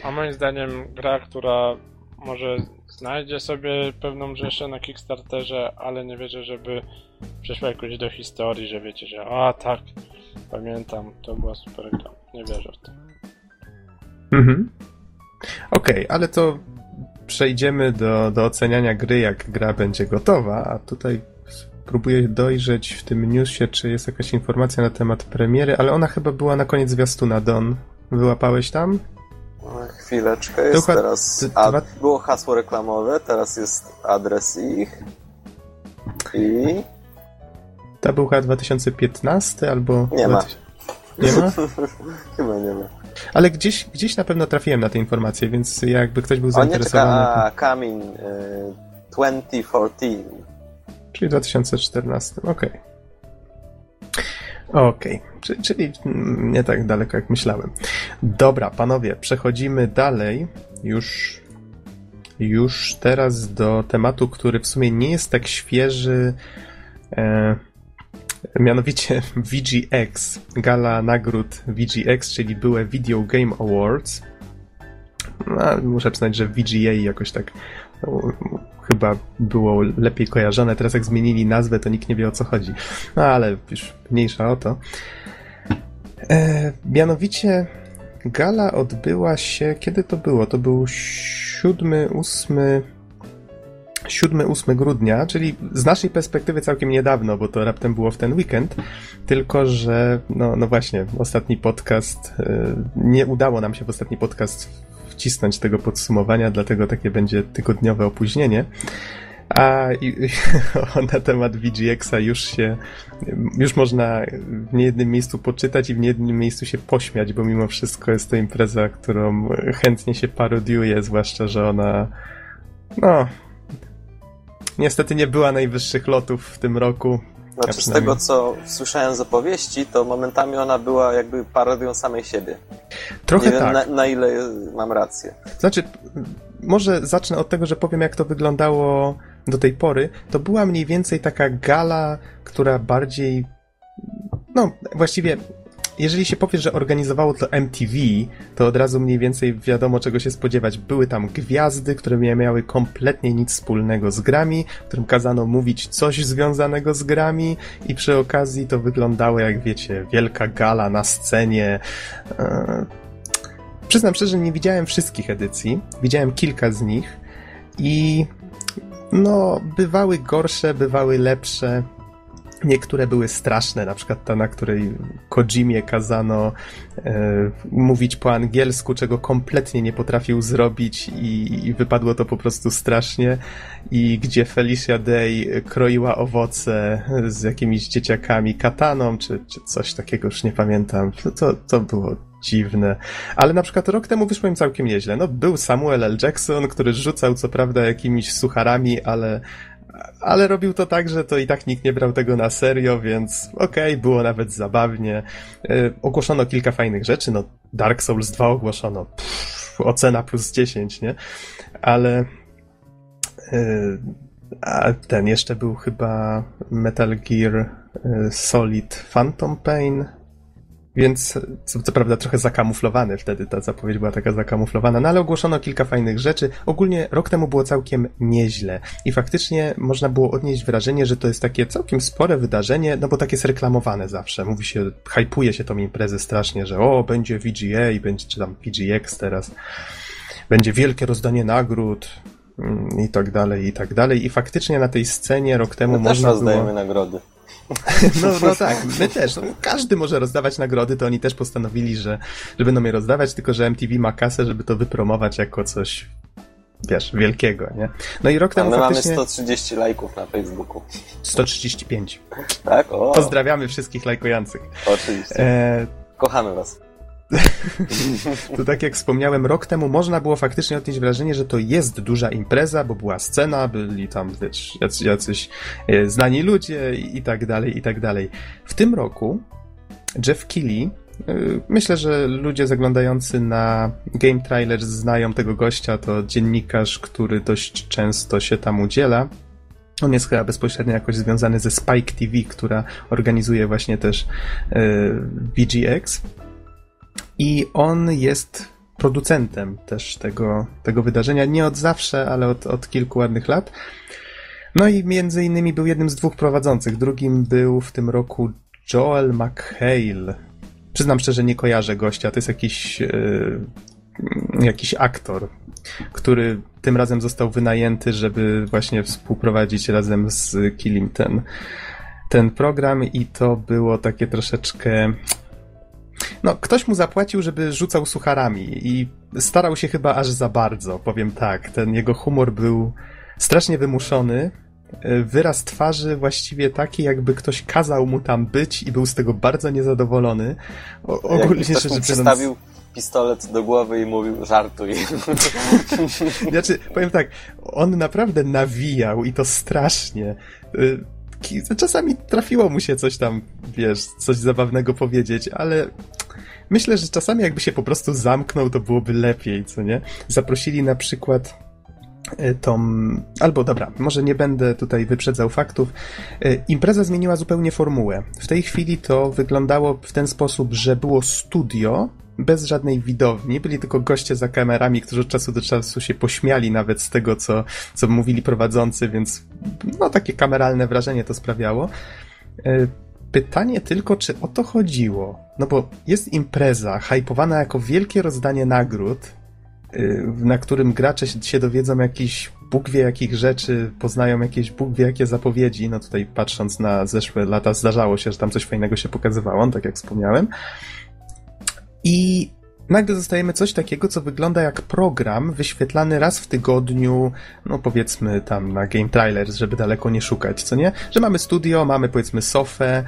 A moim zdaniem gra, która może znajdzie sobie pewną rzeszę na Kickstarterze, ale nie wierzę, żeby przeszła jakoś do historii, że wiecie, że a tak, pamiętam, to była super gra. Nie wierzę w to. Mhm. Okej, ale to przejdziemy do, do oceniania gry, jak gra będzie gotowa, a tutaj próbuję dojrzeć w tym newsie, czy jest jakaś informacja na temat premiery, ale ona chyba była na koniec zwiastuna, Don. Wyłapałeś tam? Chwileczkę, jest Dokład- teraz... było hasło reklamowe, teraz jest adres ich. I... To był chyba 2015 albo... Nie ma. 2000 Nie ma? Chyba nie ma. Ale gdzieś, gdzieś na pewno trafiłem na te informacje, więc jakby ktoś był O nie, zainteresowany, czeka, to... a, Kamin y, 2014. czyli w 2014, okej. Okej, czyli, czyli nie tak daleko jak myślałem. Dobra, panowie, przechodzimy dalej. Już, już teraz do tematu, który w sumie nie jest tak świeży. E, mianowicie VGX, gala nagród VGX, czyli były Video Game Awards. No, muszę przyznać, że VGA jakoś tak chyba było lepiej kojarzone. Teraz jak zmienili nazwę, to nikt nie wie o co chodzi. No ale już mniejsza o to. E, mianowicie gala odbyła się, kiedy to było? To był 7, 8, 7-8 grudnia, czyli z naszej perspektywy całkiem niedawno, bo to raptem było w ten weekend, tylko że, no, no właśnie, ostatni podcast, y, nie udało nam się w ostatni podcast wcisnąć tego podsumowania, dlatego takie będzie tygodniowe opóźnienie. A na temat VGX-a już się, już można w niejednym miejscu poczytać i w niejednym miejscu się pośmiać, bo mimo wszystko jest to impreza, którą chętnie się parodiuje, zwłaszcza, że ona, no, niestety nie była najwyższych lotów w tym roku. Znaczy, z tego co słyszałem z opowieści, to momentami ona była jakby parodią samej siebie. Trochę nie wiem, tak. Na, na ile mam rację. Znaczy, może zacznę od tego, że powiem, jak to wyglądało do tej pory. To była mniej więcej taka gala, która bardziej. No, właściwie jeżeli się powie, że organizowało to MTV, to od razu mniej więcej wiadomo czego się spodziewać. Były tam gwiazdy, które nie miały kompletnie nic wspólnego z grami, którym kazano mówić coś związanego z grami i przy okazji to wyglądało jak wiecie, wielka gala na scenie. Eee... Przyznam szczerze, nie widziałem wszystkich edycji, widziałem kilka z nich i no, bywały gorsze, bywały lepsze. Niektóre były straszne, na przykład ta, na której Kojimie kazano e, mówić po angielsku, czego kompletnie nie potrafił zrobić i, i, wypadło to po prostu strasznie. I gdzie Felicia Day kroiła owoce z jakimiś dzieciakami, kataną, czy, czy coś takiego, już nie pamiętam. To, to było dziwne. Ale na przykład rok temu wyszło im całkiem nieźle. No, był Samuel L. Jackson, który rzucał co prawda jakimiś sucharami, ale ale robił to tak, że to i tak nikt nie brał tego na serio, więc okej, okay, było nawet zabawnie. Yy, ogłoszono kilka fajnych rzeczy, no Dark Souls 2 ogłoszono, pff, ocena plus 10, nie? Ale yy, a ten jeszcze był chyba Metal Gear yy, Solid Phantom Pain, więc co, co, prawda trochę zakamuflowany wtedy, ta zapowiedź była taka zakamuflowana, no ale ogłoszono kilka fajnych rzeczy. Ogólnie rok temu było całkiem nieźle i faktycznie można było odnieść wrażenie, że to jest takie całkiem spore wydarzenie, no bo takie jest reklamowane zawsze. Mówi się, hypuje się tą imprezę strasznie, że o, będzie VGA i będzie, czy tam VGX teraz, będzie wielkie rozdanie nagród, mm, i tak dalej, i tak dalej. I faktycznie na tej scenie rok temu My można też rozdajemy było... nagrody. No, no tak, my też. No, każdy może rozdawać nagrody, to oni też postanowili, że, że będą je rozdawać, tylko że MTV ma kasę, żeby to wypromować jako coś, wiesz, wielkiego, nie? No i rok temu A my faktycznie... mamy 130 lajków na Facebooku. 135. Tak? O. Pozdrawiamy wszystkich lajkujących. Oczywiście. E... Kochamy was. to tak jak wspomniałem, rok temu można było faktycznie odnieść wrażenie, że to jest duża impreza, bo była scena, byli tam wiesz, jacyś, jacyś znani ludzie i, tak dalej, i tak dalej. W tym roku Jeff Keighley Myślę, że ludzie zaglądający na Game Trailers znają tego gościa. To dziennikarz, który dość często się tam udziela. On jest chyba bezpośrednio jakoś związany ze Spike TV, która organizuje właśnie też VGX. I on jest producentem też tego, tego wydarzenia. Nie od zawsze, ale od, od kilku ładnych lat. No i między innymi był jednym z dwóch prowadzących. Drugim był w tym roku Joel McHale. Przyznam szczerze, nie kojarzę gościa. To jest jakiś, yy, jakiś aktor, który tym razem został wynajęty, żeby właśnie współprowadzić razem z Kilim ten, ten program i to było takie troszeczkę no, ktoś mu zapłacił, żeby rzucał sucharami i starał się chyba aż za bardzo, powiem tak. Ten jego humor był strasznie wymuszony. Wyraz twarzy właściwie taki, jakby ktoś kazał mu tam być i był z tego bardzo niezadowolony. O, ogólnie rzecz biorąc... przystawił pistolet do głowy i mówił żartuj. Znaczy, powiem tak, on naprawdę nawijał i to strasznie czasami trafiło mu się coś tam, wiesz, coś zabawnego powiedzieć, ale myślę, że czasami jakby się po prostu zamknął, to byłoby lepiej, co nie? Zaprosili na przykład e, tą, albo dobra, może nie będę tutaj wyprzedzał faktów. E, impreza zmieniła zupełnie formułę. W tej chwili to wyglądało w ten sposób, że było studio, bez żadnej widowni, byli tylko goście za kamerami, którzy od czasu do czasu się pośmiali nawet z tego, co, co mówili prowadzący, więc no takie kameralne wrażenie to sprawiało. E, pytanie tylko, czy o to chodziło. No bo jest impreza hypowana jako wielkie rozdanie nagród, y, na którym gracze się dowiedzą jakiś Bóg wie jakich rzeczy, poznają jakieś Bóg wie jakie zapowiedzi. No tutaj patrząc na zeszłe lata zdarzało się, że tam coś fajnego się pokazywało, tak jak wspomniałem. I nagle dostajemy coś takiego, co wygląda jak program wyświetlany raz w tygodniu, no powiedzmy tam na Game Trailers, żeby daleko nie szukać, co nie? Że mamy studio, mamy powiedzmy sofę,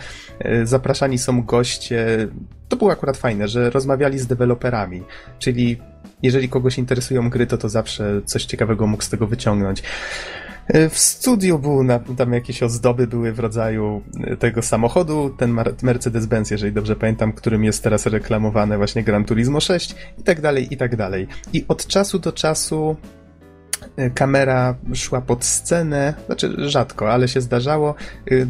y, zapraszani są goście. To było akurat fajne, że rozmawiali z deweloperami, czyli jeżeli kogoś interesują gry, to to zawsze coś ciekawego mógł z tego wyciągnąć. E, w studiu były tam jakieś ozdoby były w rodzaju e, tego samochodu, ten Mercedes-Benz, jeżeli dobrze pamiętam, którym jest teraz reklamowane właśnie Gran Turismo 6 i tak dalej, i tak dalej. I od czasu do czasu e, kamera szła pod scenę, znaczy rzadko, ale się zdarzało,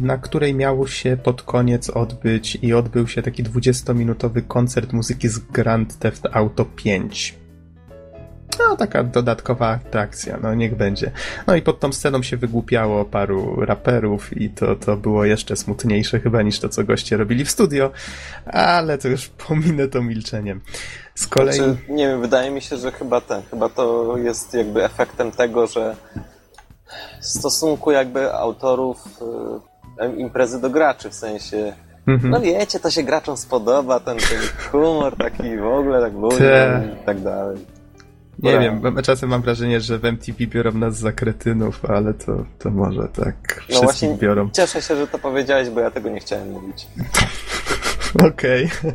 na której miał się pod koniec odbyć i odbył się taki 20-minutowy koncert muzyki z Grand Theft Auto 5. No, taka dodatkowa atrakcja, no niech będzie. No i pod tą sceną się wygłupiało paru raperów i to, to było jeszcze smutniejsze chyba niż to, co goście robili w studio, ale to już pominę to milczeniem. Z kolei... Znaczy, nie wiem, wydaje mi się, że chyba ten, chyba to jest jakby efektem tego, że w stosunku jakby autorów y, imprezy do graczy, w sensie mhm. no wiecie, to się graczom spodoba, ten, ten humor taki w ogóle, tak luźny i tak dalej. Nie wiem, czasem mam wrażenie, że w MTV biorą nas za kretynów, ale to, to może tak. No właśnie, biorą. Cieszę się, że to powiedziałeś, bo ja tego nie chciałem mówić. Okej. Okay.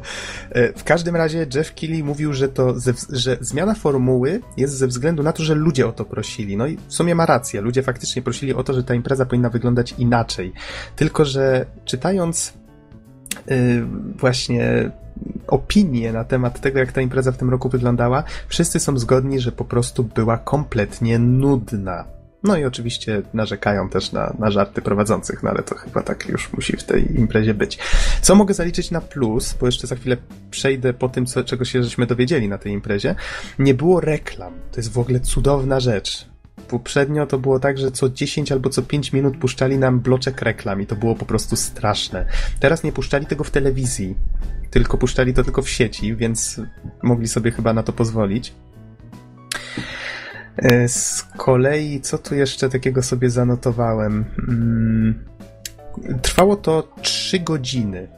E, w każdym razie Jeff Keighley mówił, że to, ze, że zmiana formuły jest ze względu na to, że ludzie o to prosili. No i w sumie ma rację. Ludzie faktycznie prosili o to, że ta impreza powinna wyglądać inaczej. Tylko, że czytając właśnie opinie na temat tego, jak ta impreza w tym roku wyglądała, wszyscy są zgodni, że po prostu była kompletnie nudna. No i oczywiście narzekają też na, na żarty prowadzących, no ale to chyba tak już musi w tej imprezie być. Co mogę zaliczyć na plus, bo jeszcze za chwilę przejdę po tym, co, czego się żeśmy dowiedzieli na tej imprezie. Nie było reklam. To jest w ogóle cudowna rzecz. Poprzednio to było tak, że co 10 albo co 5 minut puszczali nam bloczek reklam i to było po prostu straszne. Teraz nie puszczali tego w telewizji, tylko puszczali to tylko w sieci, więc mogli sobie chyba na to pozwolić. E, z kolei, co tu jeszcze takiego sobie zanotowałem? Mm, trwało to 3 godziny.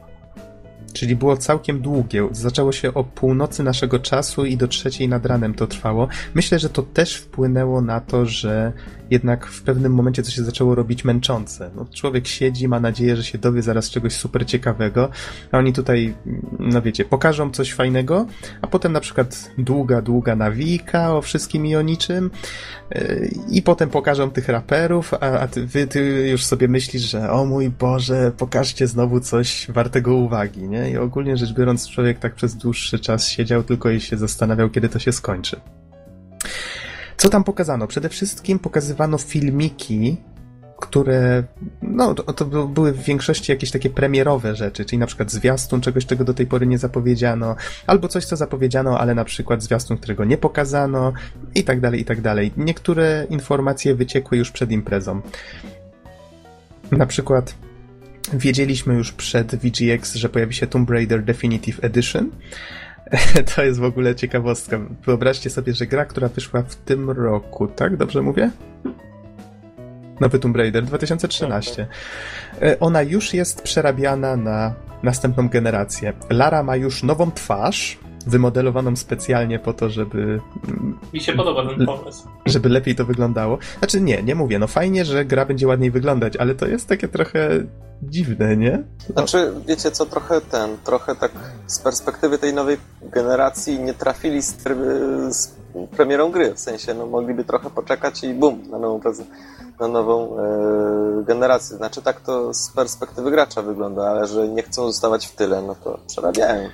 Czyli było całkiem długie. Zaczęło się o północy naszego czasu i do trzeciej nad ranem to trwało. Myślę, że to też wpłynęło na to, że jednak w pewnym momencie to się zaczęło robić męczące. No, człowiek siedzi, ma nadzieję, że się dowie zaraz czegoś super ciekawego, a oni tutaj, no wiecie, pokażą coś fajnego, a potem na przykład długa, długa nawika o wszystkim i o niczym yy, i potem pokażą tych raperów, a, a ty, wy, ty już sobie myślisz, że o mój Boże, pokażcie znowu coś wartego uwagi, nie? I ogólnie rzecz biorąc, człowiek tak przez dłuższy czas siedział tylko i się zastanawiał, kiedy to się skończy. Co tam pokazano? Przede wszystkim pokazywano filmiki, które, no, to, to, były w większości jakieś takie premierowe rzeczy, czyli na przykład zwiastun czegoś, czego do tej pory nie zapowiedziano, albo coś, co zapowiedziano, ale na przykład zwiastun, którego nie pokazano, i tak dalej, i tak dalej. Niektóre informacje wyciekły już przed imprezą. Na przykład wiedzieliśmy już przed VGX, że pojawi się Tomb Raider Definitive Edition, To jest w ogóle ciekawostka. Wyobraźcie sobie, że gra, która wyszła w tym roku, tak? Dobrze mówię? Nowy Tomb Raider 2013. E, ona już jest przerabiana na następną generację. Lara ma już nową twarz, wymodelowaną specjalnie po to, żeby. Mi się podoba ten pomysł. Żeby lepiej to wyglądało. Znaczy, nie, nie mówię. No fajnie, że gra będzie ładniej wyglądać, ale to jest takie trochę dziwne, nie? Znaczy, wiecie co, trochę ten, trochę tak z perspektywy tej nowej generacji nie trafili z, z premierą gry, w sensie, no mogliby trochę poczekać i bum, na nową, na nową e, generację. Znaczy, tak to z perspektywy gracza wygląda, ale że nie chcą zostawać w tyle, no to przerabiają.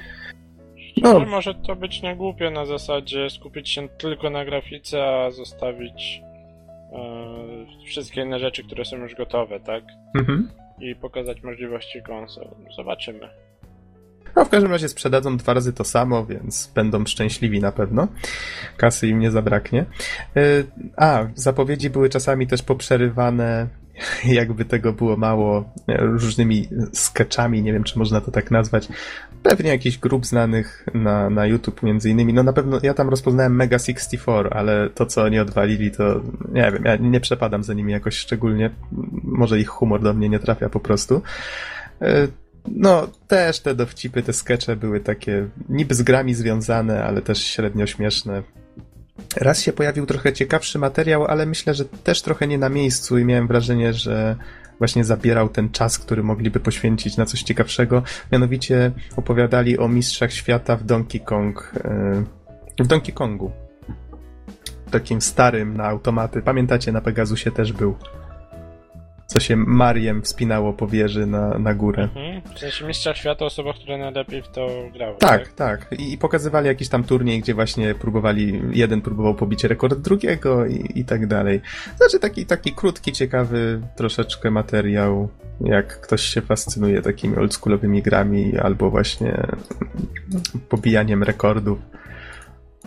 No. Może to być niegłupie na zasadzie skupić się tylko na grafice, a zostawić e, wszystkie inne rzeczy, które są już gotowe, tak? Mhm i pokazać możliwości konsol. Zobaczymy. No, w każdym razie sprzedadzą dwa razy to samo, więc będą szczęśliwi na pewno. Kasy im nie zabraknie. Y, a, zapowiedzi były czasami też poprzerywane jakby tego było mało, różnymi sketchami, nie wiem czy można to tak nazwać. Pewnie jakiś grup znanych na, na YouTube między innymi. No na pewno ja tam rozpoznałem Mega 64, ale to co oni odwalili to nie wiem, ja nie przepadam za nimi jakoś szczególnie. Może ich humor do mnie nie trafia po prostu. E, no, też te dowcipy, te skecze były takie niby z grami związane, ale też średnio śmieszne. Raz się pojawił trochę ciekawszy materiał, ale myślę, że też trochę nie na miejscu i miałem wrażenie, że właśnie zabierał ten czas, który mogliby poświęcić na coś ciekawszego. Mianowicie opowiadali o mistrzach świata w Donkey Kong. E, w Donkey Kongu. Takim starym na automaty. Pamiętacie, na Pegasusie też był co się Mariem wspinało po wieży na, na górę. Mhm. W sensie mistrza świata osoba, która najlepiej w to grały. Tak, tak, tak. I, pokazywali jakiś tam turniej, gdzie właśnie próbowali, jeden próbował pobić rekord drugiego i, i tak dalej. Znaczy taki, taki krótki, ciekawy troszeczkę materiał, jak ktoś się fascynuje takimi oldschoolowymi grami albo właśnie pobijaniem rekordów.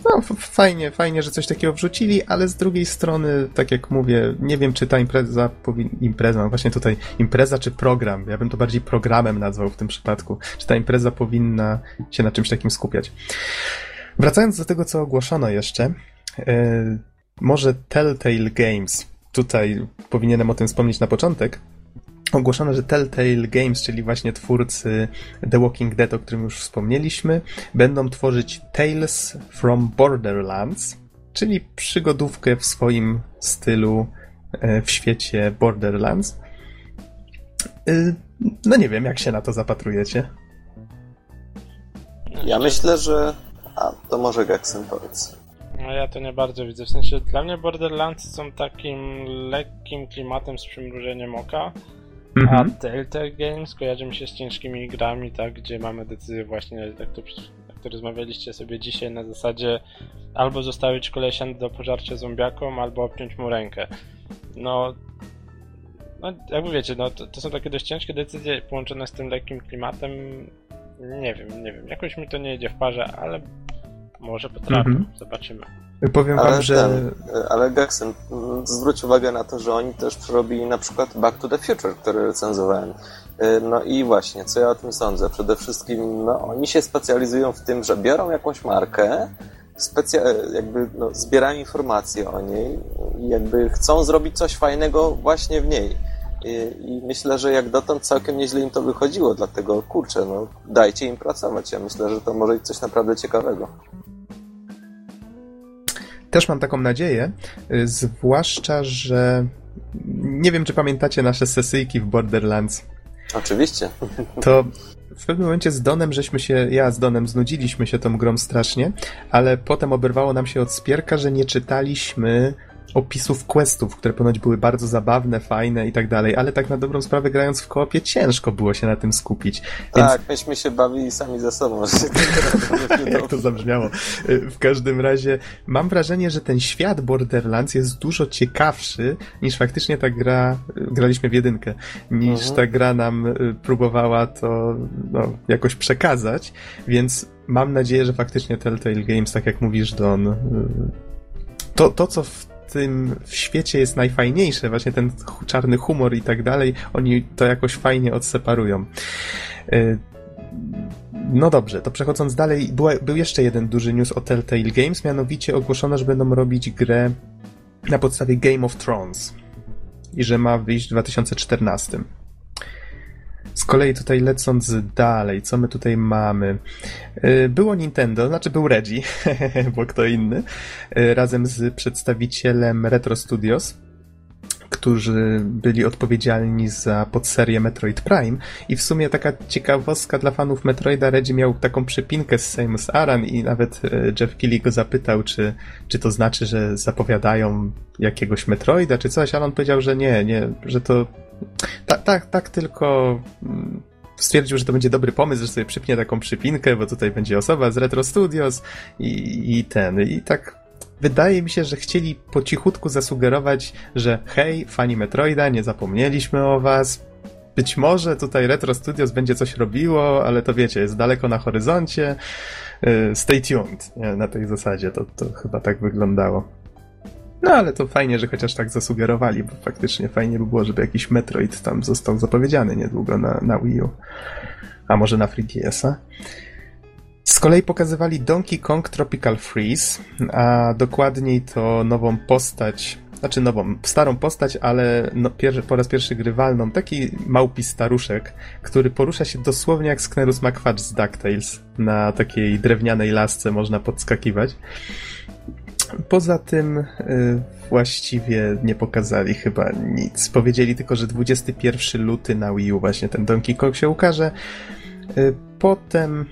No, fajnie, fajnie, że coś takiego wrzucili, ale z drugiej strony, tak jak mówię, nie wiem, czy ta impreza impreza, no właśnie tutaj impreza czy program, ja bym to bardziej programem nazwał w tym przypadku, czy ta impreza powinna się na czymś takim skupiać. Wracając do tego, co ogłoszono jeszcze, yy, może Telltale Games, tutaj powinienem o tym wspomnieć na początek, ogłoszono, że Telltale Games, czyli właśnie twórcy The Walking Dead, o którym już wspomnieliśmy, będą tworzyć Tales from Borderlands, czyli przygodówkę w swoim stylu e, w świecie Borderlands. E, no nie wiem, jak się na to zapatrujecie. Ja myślę, że... A, to może Gaxen powiedz. No ja to nie bardzo widzę. W sensie dla mnie Borderlands są takim lekkim klimatem z przymrużeniem oka. Mhm. A Telltale Games kojarzy mi się z ciężkimi grami, tak, gdzie mamy decyzję właśnie, tak to, jak to rozmawialiście sobie dzisiaj na zasadzie albo zostawić kolesia do pożarcia zombiakom, albo obciąć mu rękę. No, no jakby wiecie, no to, to są takie dość ciężkie decyzje połączone z tym lekkim klimatem. Nie wiem, nie wiem, jakoś mi to nie idzie w parze, ale może potrafię, mhm. zobaczymy. Powiem ale wam, że... Ten, ale Gaxen, zwróć uwagę na to, że oni też przerobili na przykład Back to the Future, który recenzowałem. Y, no i właśnie, co ja o tym sądzę? Przede wszystkim, no, oni się specjalizują w tym, że biorą jakąś markę, specja- jakby no, zbierają informacje o niej i jakby chcą zrobić coś fajnego właśnie w niej. I, I, myślę, że jak dotąd całkiem nieźle im to wychodziło, dlatego kurczę, no dajcie im pracować. Ja myślę, że to może być coś naprawdę ciekawego. Też mam taką nadzieję, y, zwłaszcza, że nie wiem, czy pamiętacie nasze sesyjki w Borderlands. Oczywiście. To w pewnym momencie z Donem żeśmy się, ja z Donem znudziliśmy się tą grą strasznie, ale potem oberwało nam się od spierka, że nie czytaliśmy opisów questów, które ponoć były bardzo zabawne, fajne i tak dalej, ale tak na dobrą sprawę grając w koopie ciężko było się na tym skupić. Tak, Więc... myśmy się bawili sami ze sobą. Jak to zabrzmiało. W każdym razie mam wrażenie, że ten świat Borderlands jest dużo ciekawszy niż faktycznie ta gra, graliśmy w jedynkę, niż mhm. ta gra nam y, próbowała to no, jakoś przekazać, więc mam nadzieję, że faktycznie Telltale Games, tak jak mówisz Don, y, to, to co w tym w świecie jest najfajniejsze, właśnie ten czarny humor i tak dalej, oni to jakoś fajnie odseparują. Y, no dobrze, to przechodząc dalej, była, był jeszcze jeden duży news o Telltale Games, mianowicie ogłoszono, że będą robić grę na podstawie Game of Thrones i że ma wyjść w 2014. Z kolei tutaj lecąc dalej, co my tutaj mamy? Y, było Nintendo, znaczy był Reggie, bo kto inny, y, razem z przedstawicielem Retro Studios, którzy byli odpowiedzialni za podserię Metroid Prime i w sumie taka ciekawostka dla fanów Metroida, Reggie miał taką przypinkę z Samus Aran i nawet y, Jeff Keighley go zapytał, czy, czy to znaczy, że zapowiadają jakiegoś Metroida, czy coś, ale on powiedział, że nie, nie, że to tak, tak, tak tylko mm, stwierdził, że to będzie dobry pomysł, że sobie przypnie taką przypinkę, bo tutaj będzie osoba z Retro Studios i, i ten, i tak wydaje mi się, że chcieli po cichutku zasugerować, że hej, fani Metroida, nie zapomnieliśmy o was, być może tutaj Retro Studios będzie coś robiło, ale to wiecie, jest daleko na horyzoncie. Y, stay tuned. Na tej zasadzie to, to chyba tak wyglądało. No ale to fajnie, że chociaż tak zasugerowali, bo faktycznie fajnie by było, żeby jakiś Metroid tam został zapowiedziany niedługo na, na Wii U. A może na 3DS-a. Z kolei pokazywali Donkey Kong Tropical Freeze, a dokładniej to nową postać, znaczy nową, starą postać, ale no, pier, po raz pierwszy grywalną, taki małpi staruszek, który porusza się dosłownie jak Sknerus McFudge z DuckTales. Na takiej drewnianej lasce można podskakiwać. Poza tym y, właściwie nie pokazali chyba nic. Powiedzieli tylko, że 21 luty na Wii U właśnie ten Donkey Kong się ukaże. Y, potem,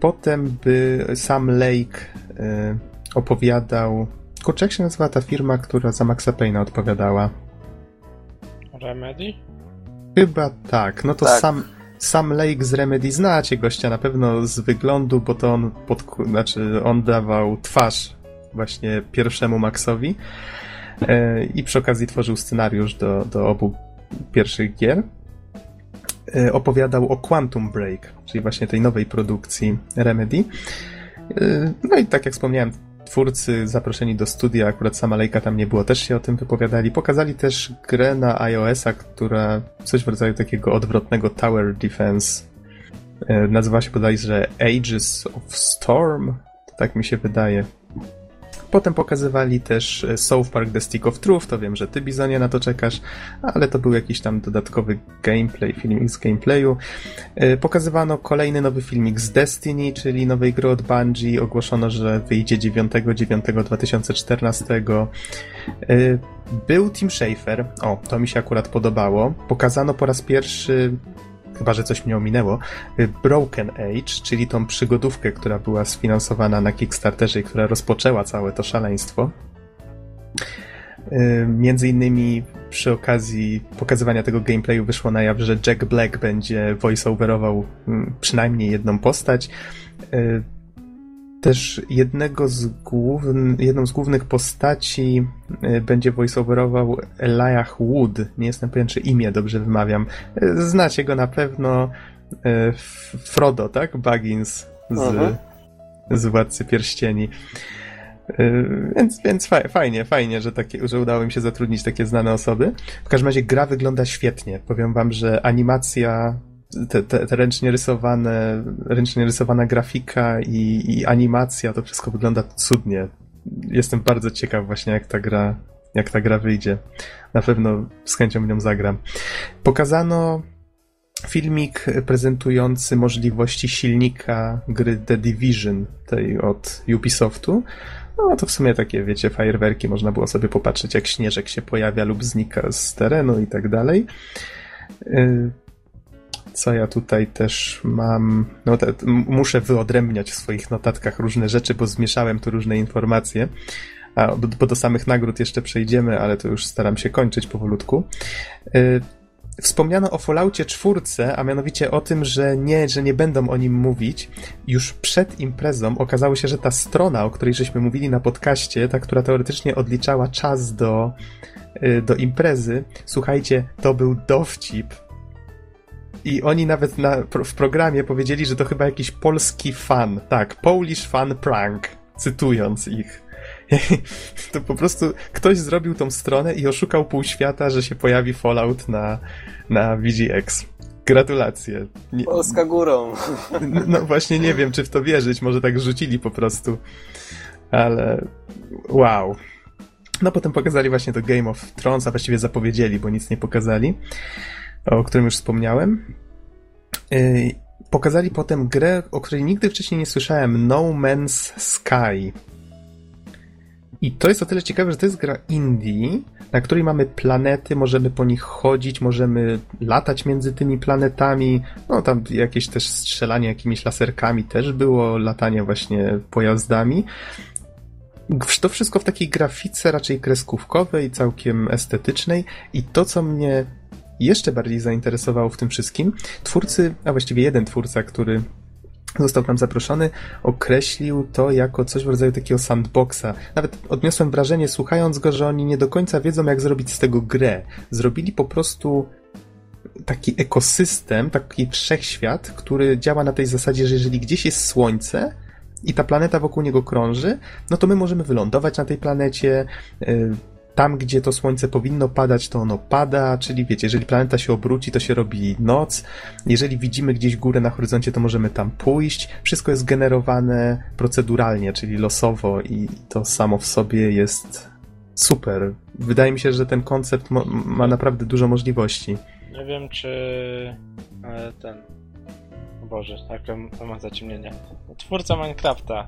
potem by Sam Lake y, opowiadał. Kurczę, jak się nazywa ta firma, która za Maxa Payne'a odpowiadała? Remedy? Chyba tak. No to Tak. sam. Sam Lake z Remedy znacie gościa na pewno z wyglądu, bo to on pod, znaczy on dawał twarz właśnie pierwszemu Maxowi e, i przy okazji tworzył scenariusz do, do obu pierwszych gier. E, opowiadał o Quantum Break, czyli właśnie tej nowej produkcji Remedy. E, no i tak jak wspomniałem, twórcy zaproszeni do studia, akurat sama Lejka tam nie było, też się o tym wypowiadali. Pokazali też grę na iOS-a, która coś w rodzaju takiego odwrotnego Tower Defense. Nazywa się bodajże Ages of Storm, to tak mi się wydaje. Potem pokazywali też e, South Park The Stick of Truth, to wiem, że ty Bizonie na to czekasz, ale to był jakiś tam dodatkowy gameplay, filmik z gameplayu. E, Pokazywano kolejny nowy filmik z Destiny, czyli nowej gry od Bungie. Ogłoszono, że wyjdzie 9.9.2014. E, Był Tim Schafer, o, to mi się akurat podobało. Pokazano po raz pierwszy chyba że coś mnie ominęło, y, Broken Age, czyli tą przygodówkę, która była sfinansowana na Kickstarterze i która rozpoczęła całe to szaleństwo. Y, Między innymi przy okazji pokazywania tego gameplayu wyszło na jaw, że Jack Black będzie voiceoverował mm, przynajmniej jedną postać. Też jednego z główn, jedną z głównych postaci y, będzie voiceoverował Elijah Wood. Nie jestem pewien, czy imię dobrze wymawiam. Y, Znacie go na pewno. F- Frodo, tak? Baggins z, Mhm. z Władcy Pierścieni. Więc, więc fa- fajnie, fajnie, że, takie, że udało mi się zatrudnić takie znane osoby. W każdym razie gra wygląda świetnie. Powiem wam, że animacja, te, te, te ręcznie rysowane, ręcznie rysowana grafika i, i animacja, to wszystko wygląda cudnie. Jestem bardzo ciekaw właśnie jak ta gra, jak ta gra wyjdzie. Na pewno z chęcią w nią zagram. Pokazano filmik prezentujący możliwości silnika gry The Division, tej od Ubisoftu. No to w sumie takie, wiecie, fajerwerki, można było sobie popatrzeć, jak śnieżek się pojawia lub znika z terenu i tak dalej. Co ja tutaj też mam? No, te, muszę wyodrębniać w swoich notatkach różne rzeczy, bo zmieszałem tu różne informacje. A, bo, bo do samych nagród jeszcze przejdziemy, ale to już staram się kończyć powolutku. Y, Wspomniano o Falloutie czwórce, a mianowicie o tym, że nie, że nie będą o nim mówić. Już przed imprezą okazało się, że ta strona, o której żeśmy mówili na podcaście, ta, która teoretycznie odliczała czas do, y, do imprezy, słuchajcie, to był dowcip. I oni nawet na, w programie powiedzieli, że to chyba jakiś polski fan. Tak, Polish fan prank, cytując ich. To po prostu ktoś zrobił tą stronę i oszukał pół świata, że się pojawi Fallout na, na VGX. Gratulacje. Nie, Polska górą. no, no właśnie nie wiem, czy w to wierzyć, może tak rzucili po prostu. Ale wow. No potem pokazali właśnie to Game of Thrones, a właściwie zapowiedzieli, bo nic nie pokazali, o którym już wspomniałem. Yy, Pokazali potem grę, o której nigdy wcześniej nie słyszałem, No Man's Sky. I to jest o tyle ciekawe, że to jest gra indie, na której mamy planety, możemy po nich chodzić, możemy latać między tymi planetami. No tam jakieś też strzelanie jakimiś laserkami też było, latanie właśnie pojazdami. To wszystko w takiej grafice raczej kreskówkowej, całkiem estetycznej i to, co mnie jeszcze bardziej zainteresowało w tym wszystkim, twórcy, a właściwie jeden twórca, który został tam zaproszony, określił to jako coś w rodzaju takiego sandboxa. Nawet odniosłem wrażenie, słuchając go, że oni nie do końca wiedzą, jak zrobić z tego grę. Zrobili po prostu taki ekosystem, taki wszechświat, który działa na tej zasadzie, że jeżeli gdzieś jest słońce, i ta planeta wokół niego krąży, no to my możemy wylądować na tej planecie. Tam, gdzie to słońce powinno padać, to ono pada, czyli wiecie, jeżeli planeta się obróci, to się robi noc. Jeżeli widzimy gdzieś górę na horyzoncie, to możemy tam pójść. Wszystko jest generowane proceduralnie, czyli losowo i to samo w sobie jest super. Wydaje mi się, że ten koncept ma naprawdę dużo możliwości. Nie wiem, czy e, ten. O Boże, tak, to ma zaciemnienie. Twórca Minecrafta.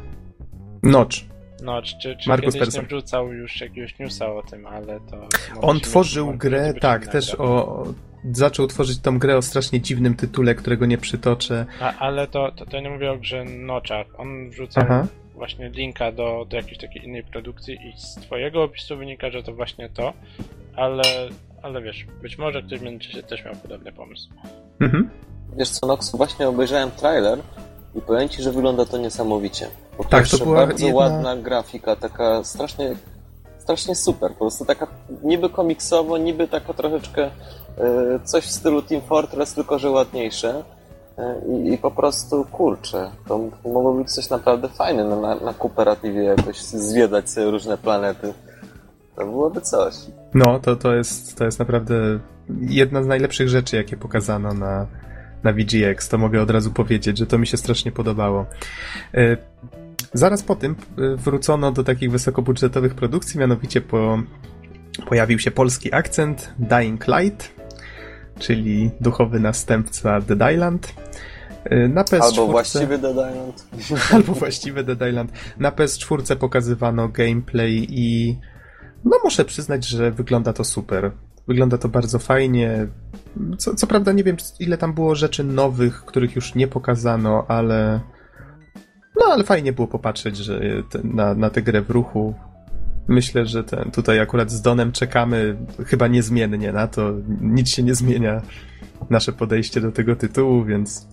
Notch. No, czy, czy Markus kiedyś nie wrzucał już jakiegoś newsa o tym, ale to... On tworzył grę, tak, też o... Zaczął tworzyć tą grę o strasznie dziwnym tytule, którego nie przytoczę. A, ale to, to, to nie mówię o grze Notcha. On wrzucał Aha. właśnie linka do, do jakiejś takiej innej produkcji i z twojego opisu wynika, że to właśnie to, ale, ale wiesz, być może ktoś w międzyczasie też miał podobny pomysł. Mhm. Wiesz co, Nox, właśnie obejrzałem trailer i powiem ci, że wygląda to niesamowicie. Po tak, to była bardzo jedna... ładna grafika, taka strasznie, strasznie super. Po prostu taka niby komiksowo, niby taka troszeczkę e, coś w stylu Team Fortress, tylko że ładniejsze. E, I, I, po prostu kurczę, to mogło być coś naprawdę fajne no, na, na kooperatywie jakoś zwiedzać sobie różne planety. To byłoby coś. No, to, to, jest, to jest naprawdę jedna z najlepszych rzeczy, jakie pokazano na, na VGX. To mogę od razu powiedzieć, że to mi się strasznie podobało. Zaraz po tym e, wrócono do takich wysokobudżetowych produkcji, mianowicie po, pojawił się polski akcent Dying Light, czyli duchowy następca Dead Island. E, na PS4... Albo właściwy Dead Island. Albo właściwy Dead Island. Na PS4 pokazywano gameplay i no muszę przyznać, że wygląda to super. Wygląda to bardzo fajnie. Co, co prawda nie wiem, ile tam było rzeczy nowych, których już nie pokazano, ale. No, ale fajnie było popatrzeć że te, na, na tę grę w ruchu. Myślę, że ten, tutaj akurat z Donem czekamy chyba niezmiennie na to. Nic się nie zmienia nasze podejście do tego tytułu, więc.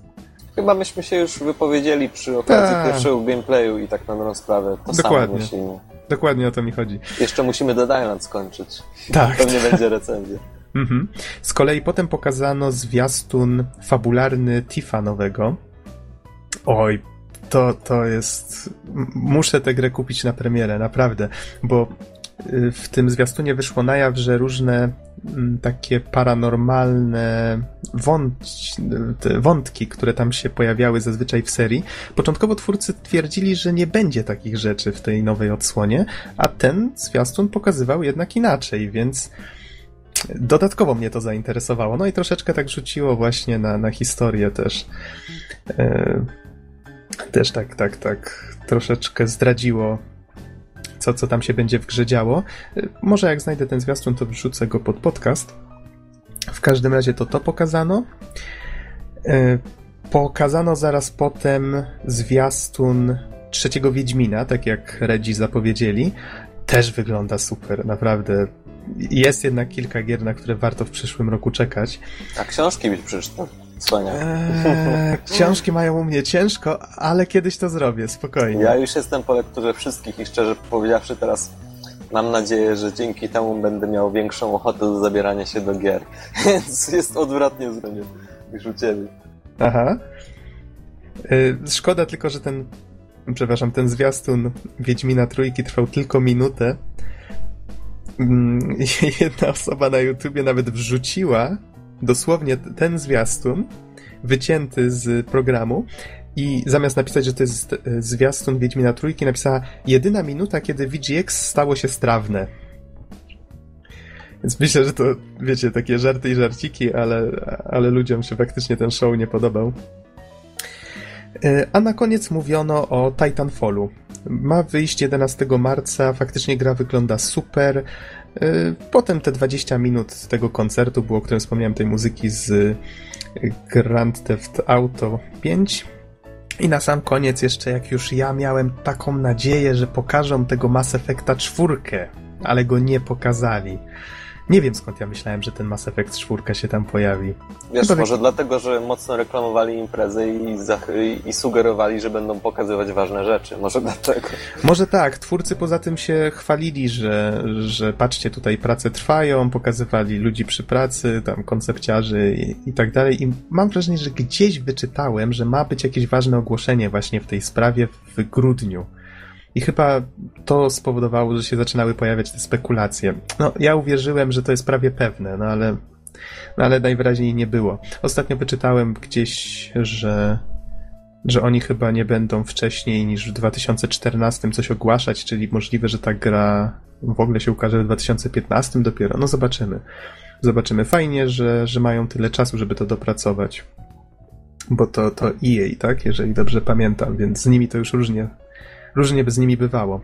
Chyba myśmy się już wypowiedzieli przy okazji Ta. pierwszego gameplayu i tak na dobrą sprawę to Dokładnie. samo myślimy. Dokładnie o to mi chodzi. Jeszcze musimy Dead Island skończyć. Tak. Pewnie będzie recenzja. Mhm. Z kolei potem pokazano zwiastun fabularny Tifa nowego. Oj, to, to jest... Muszę tę grę kupić na premierę, naprawdę, bo y, w tym zwiastunie wyszło na jaw, że różne takie paranormalne wątki, które tam się pojawiały zazwyczaj w serii. Początkowo twórcy twierdzili, że nie będzie takich rzeczy w tej nowej odsłonie, a ten zwiastun pokazywał jednak inaczej, więc dodatkowo mnie to zainteresowało. No i troszeczkę tak rzuciło właśnie na, na historię też. Też tak, tak, tak. Troszeczkę zdradziło co, co tam się będzie w grze działo. Może jak znajdę ten zwiastun, to wrzucę go pod podcast. W każdym razie to to pokazano. E, pokazano zaraz potem zwiastun trzeciego Wiedźmina, tak jak Redzi zapowiedzieli. Też wygląda super, naprawdę. Jest jednak kilka gier, na które warto w przyszłym roku czekać. A książki byś przeczytał? Słania. Eee, książki mają u mnie ciężko, ale kiedyś to zrobię, spokojnie. Ja już jestem po lekturze wszystkich i szczerze powiedziawszy teraz mam nadzieję, że dzięki temu będę miał większą ochotę do zabierania się do gier. Więc jest odwrotnie zupełnie niż u ciebie. Aha. Yy, szkoda tylko, że ten przepraszam, ten zwiastun Wiedźmina Trójki trwał tylko minutę. Yy, jedna osoba na YouTubie nawet wrzuciła dosłownie ten zwiastun wycięty z programu i zamiast napisać, że to jest e, zwiastun Wiedźmina Trójki, napisała jedyna minuta, kiedy VGX stało się strawne. Więc myślę, że to, wiecie, takie żarty i żarciki, ale, ale ludziom się faktycznie ten show nie podobał. E, a na koniec mówiono o Titanfallu. Ma wyjść 11 marca, faktycznie gra wygląda super. E, potem te 20 minut tego koncertu było, o którym wspomniałem, tej muzyki z Grand Theft Auto 5 i na sam koniec jeszcze, jak już ja miałem taką nadzieję, że pokażą tego Mass Effecta czwórkę, ale go nie pokazali. Nie wiem skąd ja myślałem, że ten Mass Effect 4 się tam pojawi. Wiesz, Chyba może tak- dlatego, że mocno reklamowali imprezy i, i sugerowali, że będą pokazywać ważne rzeczy. Może dlatego. Może tak, twórcy poza tym się chwalili, że, że patrzcie, tutaj prace trwają, pokazywali ludzi przy pracy, tam koncepciarzy i, i tak dalej. I mam wrażenie, że gdzieś wyczytałem, że ma być jakieś ważne ogłoszenie właśnie w tej sprawie w grudniu. I chyba to spowodowało, że się zaczynały pojawiać te spekulacje. No, ja uwierzyłem, że to jest prawie pewne, no ale, no ale najwyraźniej nie było. Ostatnio wyczytałem gdzieś, że że oni chyba nie będą wcześniej niż w 2014 coś ogłaszać, czyli możliwe, że ta gra w ogóle się ukaże w 2015 dopiero. No zobaczymy. Zobaczymy. Fajnie, że, że mają tyle czasu, żeby to dopracować. Bo to, to EA, tak? Jeżeli dobrze pamiętam, więc z nimi to już różnie, różnie by z nimi bywało.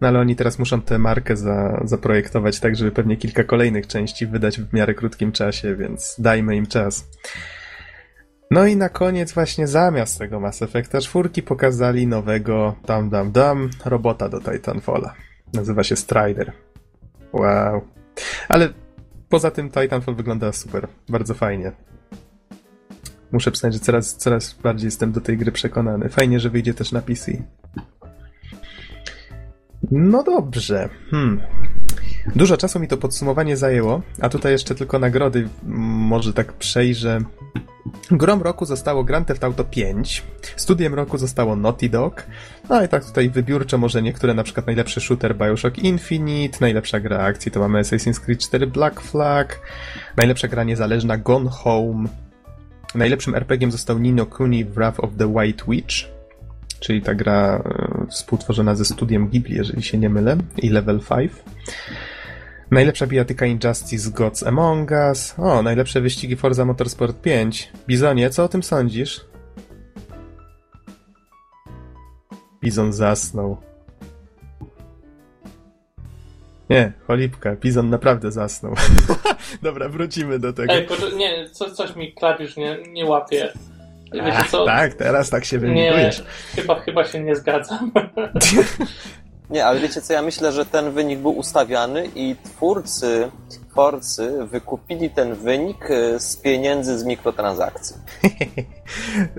No ale oni teraz muszą tę markę za, zaprojektować tak, żeby pewnie kilka kolejnych części wydać w miarę krótkim czasie, więc dajmy im czas. No i na koniec właśnie zamiast tego Mass Effecta 4 pokazali nowego dam dam dam robota do Titanfalla. Nazywa się Strider. Wow. Ale poza tym Titanfall wygląda super. Bardzo fajnie. Muszę przyznać, że coraz, coraz bardziej jestem do tej gry przekonany. Fajnie, że wyjdzie też na PC. No dobrze. Hmm. Dużo czasu mi to podsumowanie zajęło, a tutaj jeszcze tylko nagrody może tak przejrzę. Grom roku zostało Grand Theft Auto 5, studiem roku zostało Naughty Dog, no i tak tutaj wybiórczo może niektóre, na przykład najlepszy shooter Bioshock Infinite, najlepsza gra akcji to mamy Assassin's Creed 4 Black Flag, najlepsza gra niezależna Gone Home, najlepszym RPG-iem został Nino Kuni Wrath of the White Witch, czyli ta gra e, współtworzona ze studiem Ghibli, jeżeli się nie mylę, i Level 5. Najlepsza bijatyka Injustice Gods Among Us. O, najlepsze wyścigi Forza Motorsport 5. Bizonie, co o tym sądzisz? Bizon zasnął. Nie, cholipka, Bizon naprawdę zasnął. Dobra, wrócimy do tego. Ej, nie, co, coś mi klawisz nie, nie łapie. Wiecie co? tak, teraz tak się nie, wymitujesz. chyba, chyba się nie zgadzam. Nie, ale wiecie co, ja myślę, że ten wynik był ustawiany i twórcy Forcy wykupili ten wynik y, z pieniędzy z mikrotransakcji.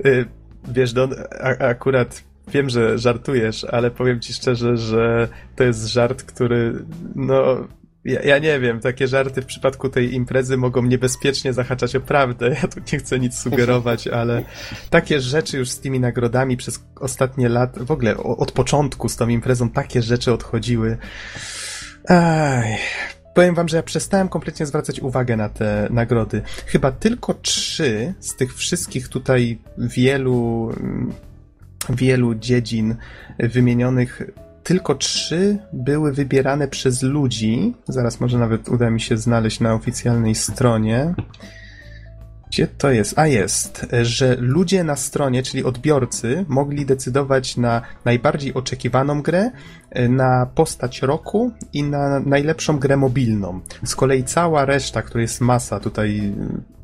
Y, Wiesz, Don, a, akurat wiem, że żartujesz, ale powiem ci szczerze, że to jest żart, który, no, ja, ja nie wiem, takie żarty w przypadku tej imprezy mogą niebezpiecznie zahaczać o prawdę. Ja tu nie chcę nic sugerować, ale takie rzeczy już z tymi nagrodami przez ostatnie lata, w ogóle od początku z tą imprezą takie rzeczy odchodziły. Powiem wam, że ja przestałem kompletnie zwracać uwagę na te nagrody. Chyba tylko trzy z tych wszystkich tutaj wielu, mm, wielu dziedzin wymienionych, tylko trzy były wybierane przez ludzi. Zaraz może nawet uda mi się znaleźć na oficjalnej stronie. Gdzie to jest? A jest, że ludzie na stronie, czyli odbiorcy, mogli decydować na najbardziej oczekiwaną grę, na postać roku i na najlepszą grę mobilną. Z kolei cała reszta, która jest masa, tutaj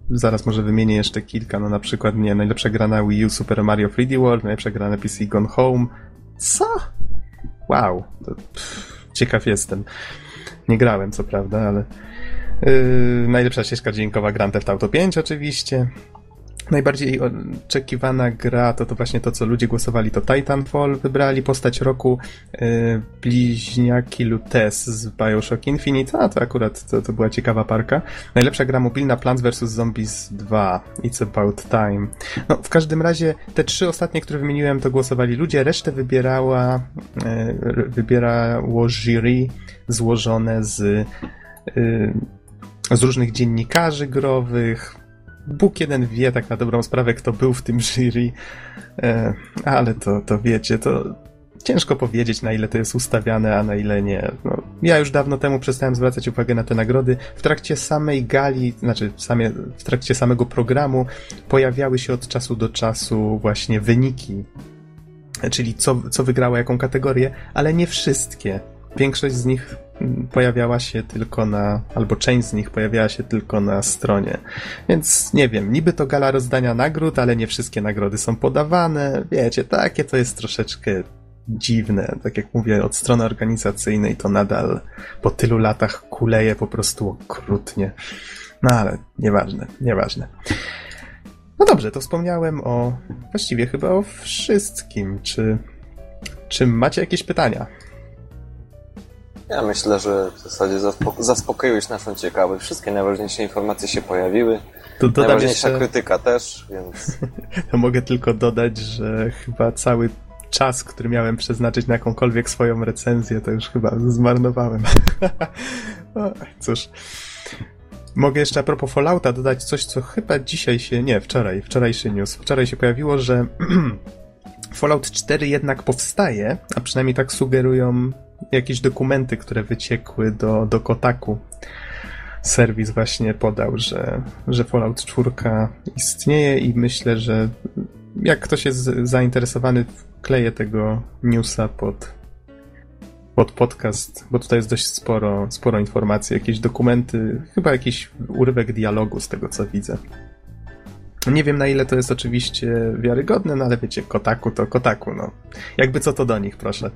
zaraz może wymienię jeszcze kilka, no na przykład, nie, najlepsza gra na Wii U Super Mario 3D World, najlepsza gra na PC Gone Home. Co? Wow, to, pff, ciekaw jestem. Nie grałem, co prawda, ale Yy, najlepsza ścieżka dźwiękowa Grand Theft Auto 5 oczywiście. Najbardziej oczekiwana gra to, to właśnie to, co ludzie głosowali, to Titanfall wybrali. Postać roku yy, bliźniaki Lutes z Bioshock Infinite. A, to akurat to, to była ciekawa parka. Najlepsza gra mobilna Plants vs. Zombies 2. It's About Time. No, w każdym razie te trzy ostatnie, które wymieniłem, to głosowali ludzie. Resztę wybierała, yy, wybierało jury złożone z yy, z różnych dziennikarzy growych. Bóg jeden wie tak na dobrą sprawę, kto był w tym jury, e, ale to, to wiecie, to ciężko powiedzieć, na ile to jest ustawiane, a na ile nie. No, ja już dawno temu przestałem zwracać uwagę na te nagrody. W trakcie samej gali, znaczy samie, w trakcie samego programu pojawiały się od czasu do czasu właśnie wyniki, czyli co, co wygrało jaką kategorię, ale nie wszystkie. Większość z nich pojawiała się tylko na, albo część z nich pojawiała się tylko na stronie. Więc nie wiem, niby to gala rozdania nagród, ale nie wszystkie nagrody są podawane. Wiecie, takie to jest troszeczkę dziwne. Tak jak mówię, od strony organizacyjnej to nadal po tylu latach kuleje po prostu okrutnie. No ale nieważne, nieważne. No dobrze, to wspomniałem o właściwie chyba o wszystkim. Czy, czy macie jakieś pytania? Ja myślę, że w zasadzie zaspokoiłeś naszą ciekawość. Wszystkie najważniejsze informacje się pojawiły. To dodam Najważniejsza jeszcze... krytyka też, więc... mogę tylko dodać, że chyba cały czas, który miałem przeznaczyć na jakąkolwiek swoją recenzję, to już chyba zmarnowałem. no, cóż. Mogę jeszcze a propos Fallouta dodać coś, co chyba dzisiaj się, nie, wczoraj, wczorajszy news. Wczoraj się pojawiło, że Fallout 4 jednak powstaje, a przynajmniej tak sugerują jakieś dokumenty, które wyciekły do, do Kotaku. Serwis właśnie podał, że, że Fallout 4 istnieje i myślę, że jak ktoś jest zainteresowany, wkleję tego newsa pod, pod podcast, bo tutaj jest dość sporo, sporo informacji, jakieś dokumenty, chyba jakiś urywek dialogu z tego, co widzę. Nie wiem na ile to jest oczywiście wiarygodne, no ale wiecie, Kotaku to Kotaku, no. Jakby co to do nich, proszę,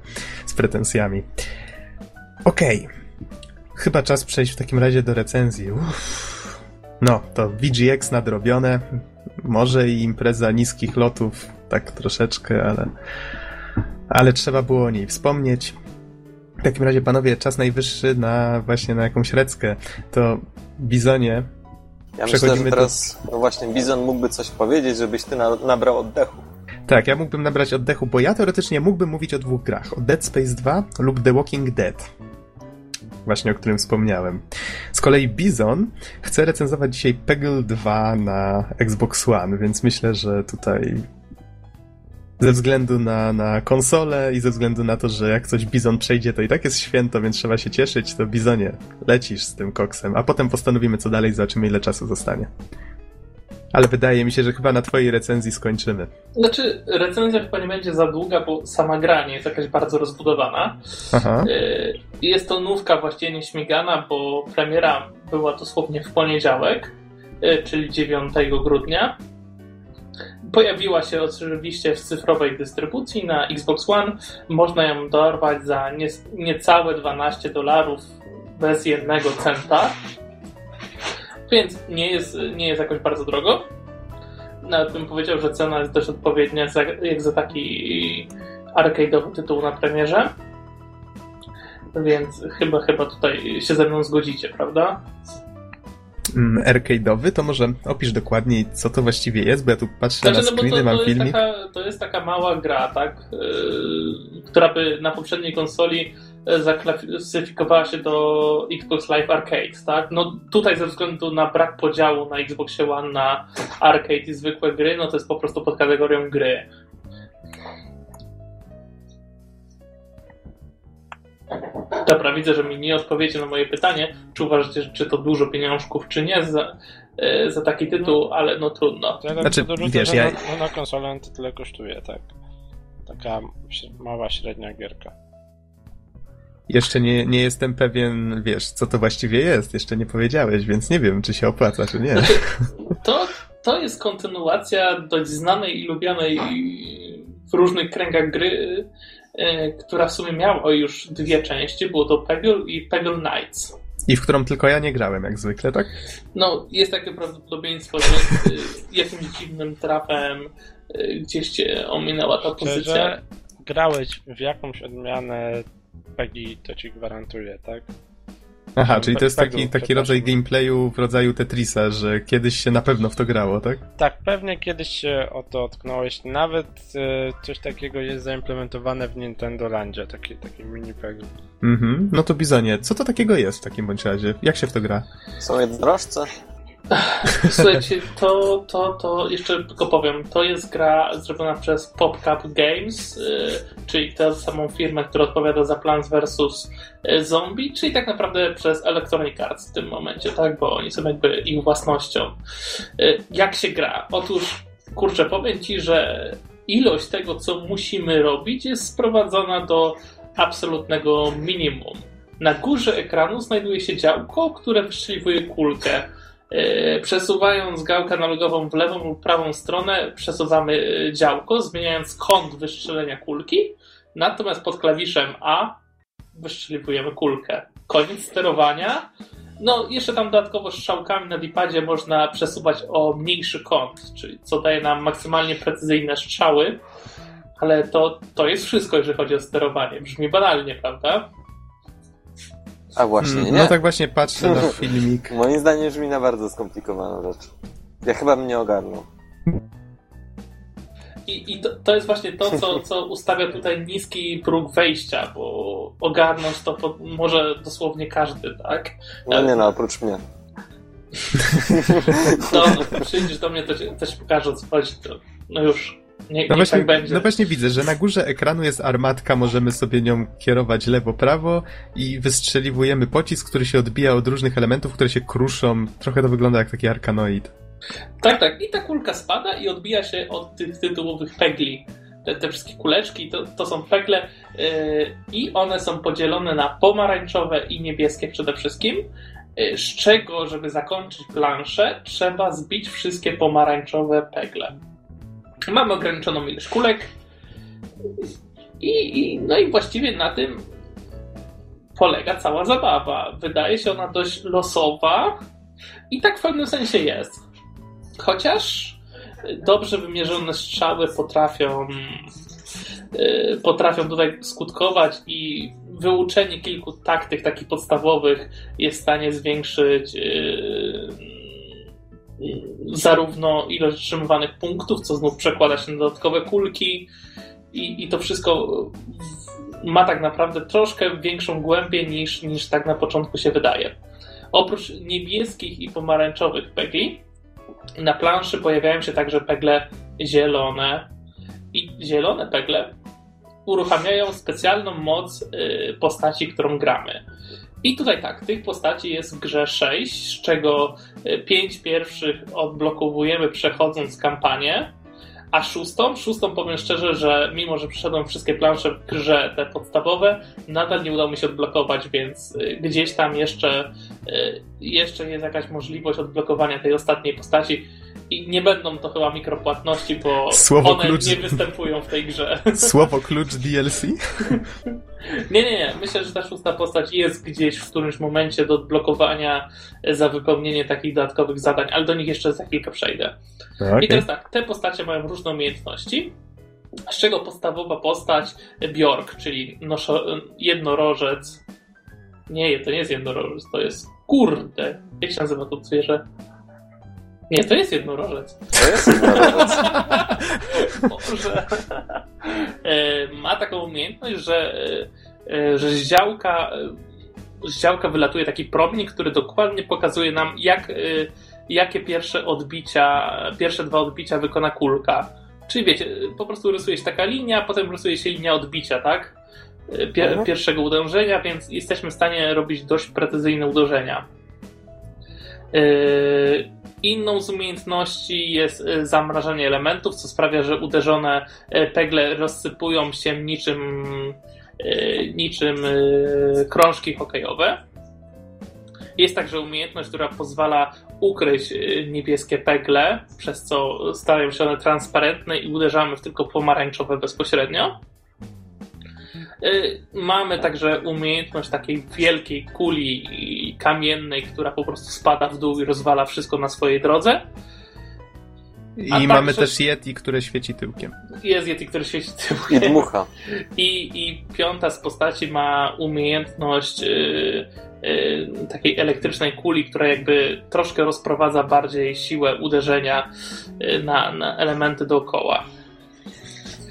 z pretensjami. Okej. Okay. Chyba czas przejść w takim razie do recenzji. Uff. No, to VGX nadrobione. Może i impreza niskich lotów, tak troszeczkę, ale, ale trzeba było o niej wspomnieć. W takim razie, panowie, czas najwyższy na właśnie na jakąś reckę. To Bizonie, ja myślę, że teraz do... no właśnie Bizon mógłby coś powiedzieć, żebyś ty na, nabrał oddechu. Tak, ja mógłbym nabrać oddechu, bo ja teoretycznie mógłbym mówić o dwóch grach. O Dead Space 2 lub The Walking Dead. Właśnie o którym wspomniałem. Z kolei Bizon chce recenzować dzisiaj Peggle 2 na Xbox One, więc myślę, że tutaj ze względu na, na konsolę i ze względu na to, że jak coś Bizon przejdzie, to i tak jest święto, więc trzeba się cieszyć, to Bizonie, lecisz z tym koksem, a potem postanowimy co dalej, zobaczymy ile czasu zostanie. Ale wydaje mi się, że chyba na twojej recenzji skończymy. Znaczy, recenzja chyba nie będzie za długa, bo sama gra nie jest jakaś bardzo rozbudowana. Aha. Y, jest to nówka właściwie nieśmigana, bo premiera była dosłownie w poniedziałek, y, czyli 9 grudnia. Pojawiła się oczywiście w cyfrowej dystrybucji na Xbox One. Można ją dorwać za nie, niecałe 12 dolarów bez jednego centa. Więc nie jest, nie jest jakoś bardzo drogo. Nawet bym powiedział, że cena jest dość odpowiednia za, jak za taki arcade'owy tytuł na premierze. Więc chyba, chyba tutaj się ze mną zgodzicie, prawda? Mm, arcade'owy, to może opisz dokładniej, co to właściwie jest, bo ja tu patrzę znaczy, na no screeny, to, mam filmik. Taka, to jest taka mała gra, tak, yy, która by na poprzedniej konsoli e, zaklasyfikowała się do Xbox Live Arcade, tak? No tutaj ze względu na brak podziału na Xbox One na arcade i zwykłe gry, no to jest po prostu pod kategorią gry. Dobra, widzę, że mi nie odpowiecie na moje pytanie, czy uważacie, czy to dużo pieniążków, czy nie za, e, za taki tytuł, ale no trudno. Ja znaczy, to wiesz, ja... na, na konsolę to tyle kosztuje, tak. Taka mała, średnia gierka. Jeszcze nie, nie jestem pewien, wiesz, co to właściwie jest. Jeszcze nie powiedziałeś, więc nie wiem, czy się opłaca, czy nie. Znaczy, to, to jest kontynuacja dość znanej i lubianej w różnych kręgach gry która w sumie miała już dwie części. Było to Peggle i Peggle Knights. I w którą tylko ja nie grałem, jak zwykle, tak? No, jest takie prawdopodobieństwo, że e, jakimś dziwnym trafem e, gdzieś cię ominęła ta Szczerze, pozycja. grałeś w jakąś odmianę Peggy, to ci gwarantuję, tak? Aha, czyli to jest taki, taki rodzaj gameplayu w rodzaju Tetrisa, że kiedyś się na pewno w to grało, tak? Tak, pewnie kiedyś się o to otknąłeś. Nawet e, coś takiego jest zaimplementowane w Nintendo Landzie, taki, taki mini peggle. Mhm, no to Bizonie, co to takiego jest w takim bądź razie? Jak się w to gra? Są jednorożce? Słuchajcie, to, to, to jeszcze tylko powiem, to jest gra zrobiona przez PopCap Games, yy, czyli tę samą firmę, która odpowiada za Plants vs. Zombie, czyli tak naprawdę przez Electronic Arts w tym momencie, tak, bo oni są jakby ich własnością. Yy, jak się gra? Otóż, kurczę, powiem Ci, że ilość tego, co musimy robić jest sprowadzona do absolutnego minimum. Na górze ekranu znajduje się działko, które wystrzeliwuje kulkę przesuwając gałkę analogową w lewą lub prawą stronę, przesuwamy e, działko, zmieniając kąt wystrzelenia kulki Natomiast pod klawiszem A wyszczeliwujemy kulkę. Koniec sterowania. No, jeszcze tam dodatkowo strzałkami na dipadzie można przesuwać o mniejszy kąt, czyli co daje nam maksymalnie precyzyjne strzały, ale to, to jest wszystko, jeżeli chodzi o sterowanie. Brzmi banalnie, prawda? A właśnie, Mm, nie? No tak właśnie patrzę na filmik. Moim zdaniem brzmi na bardzo skomplikowaną rzecz. Ja chyba bym nie ogarnął. I, i to, to jest właśnie to, co, co ustawia tutaj niski próg wejścia, bo ogarnąć to po, może dosłownie każdy, tak? No nie no, oprócz mnie. No, przyjdziesz do mnie, to, ci- to ci pokażę, co chodzi. To, no już, nie, No nie właśnie, tak no właśnie widzę, że na górze ekranu jest armatka, możemy sobie nią kierować lewo-prawo i wystrzeliwujemy pocisk, który się odbija od różnych elementów, które się kruszą. Trochę to wygląda jak taki arkanoid. Tak, tak. I ta kulka spada i odbija się od tych tytułowych pegli. Te, te wszystkie kuleczki to, to są pegle yy, i one są podzielone na pomarańczowe i niebieskie przede wszystkim. Yy, z czego, żeby zakończyć planszę, trzeba zbić wszystkie pomarańczowe pegle. Mamy ograniczoną ilość kulek. I, i, no i właściwie na tym polega cała zabawa. Wydaje się ona dość losowa i tak w pewnym sensie jest. Chociaż dobrze wymierzone strzały potrafią, yy, potrafią tutaj skutkować i wyuczenie kilku taktyk takich podstawowych jest w stanie zwiększyć yy, zarówno ilość otrzymywanych punktów, co znów przekłada się na dodatkowe kulki i, i to wszystko ma tak naprawdę troszkę większą głębię niż, niż tak na początku się wydaje. Oprócz niebieskich i pomarańczowych pegli, na planszy pojawiają się także pegle zielone. I zielone pegle uruchamiają specjalną moc y, postaci, którą gramy. I tutaj tak, tych postaci jest w grze 6, z czego 5 pierwszych odblokowujemy przechodząc kampanię, a szóstą, szóstą powiem szczerze, że mimo, że przeszedłem wszystkie plansze w grze, te podstawowe, nadal nie udało mi się odblokować, więc y, gdzieś tam jeszcze, y, jeszcze jest jakaś możliwość odblokowania tej ostatniej postaci. I nie będą to chyba mikropłatności, bo Słowo one klucz. nie występują w tej grze. Słowo klucz DLC? Nie, nie, nie. Myślę, że ta szósta postać jest gdzieś w którymś momencie do odblokowania za wypełnienie takich dodatkowych zadań, ale do nich jeszcze za chwilkę przejdę. I teraz tak, te postacie mają różne umiejętności, z czego podstawowa postać Bjork, czyli noszo, jednorożec. Nie, to nie jest jednorożec, to jest kurde. Jak się nazywa to zwierzę? Nie, to jest jednorożec. To jest jednorożec. Może. E, Ma taką umiejętność, że, e, e, że z działka, z działka wylatuje taki promień, który dokładnie pokazuje nam, jak, jakie pierwsze odbicia, pierwsze dwa odbicia wykona kulka. Czyli wiecie, po prostu rysuje się taka linia, potem rysuje się linia odbicia, tak? Pier, Mhm. Pierwszego uderzenia, więc jesteśmy w stanie robić dość precyzyjne uderzenia. E, Inną z umiejętności jest e, zamrażanie elementów, co sprawia, że uderzone e, pegle rozsypują się niczym, niczym krążki hokejowe. Jest także umiejętność, która pozwala ukryć niebieskie pegle, przez co stają się one transparentne i uderzamy w tylko pomarańczowe bezpośrednio. E, Mamy także umiejętność takiej wielkiej kuli kamiennej, która po prostu spada w dół i rozwala wszystko na swojej drodze. I A mamy także- też Yeti, które świeci tyłkiem. Jest Yeti, który świeci I tyłkiem. dmucha. I, I piąta z postaci ma umiejętność yy, yy, takiej elektrycznej kuli, która jakby troszkę rozprowadza bardziej siłę uderzenia yy, na, na elementy dookoła.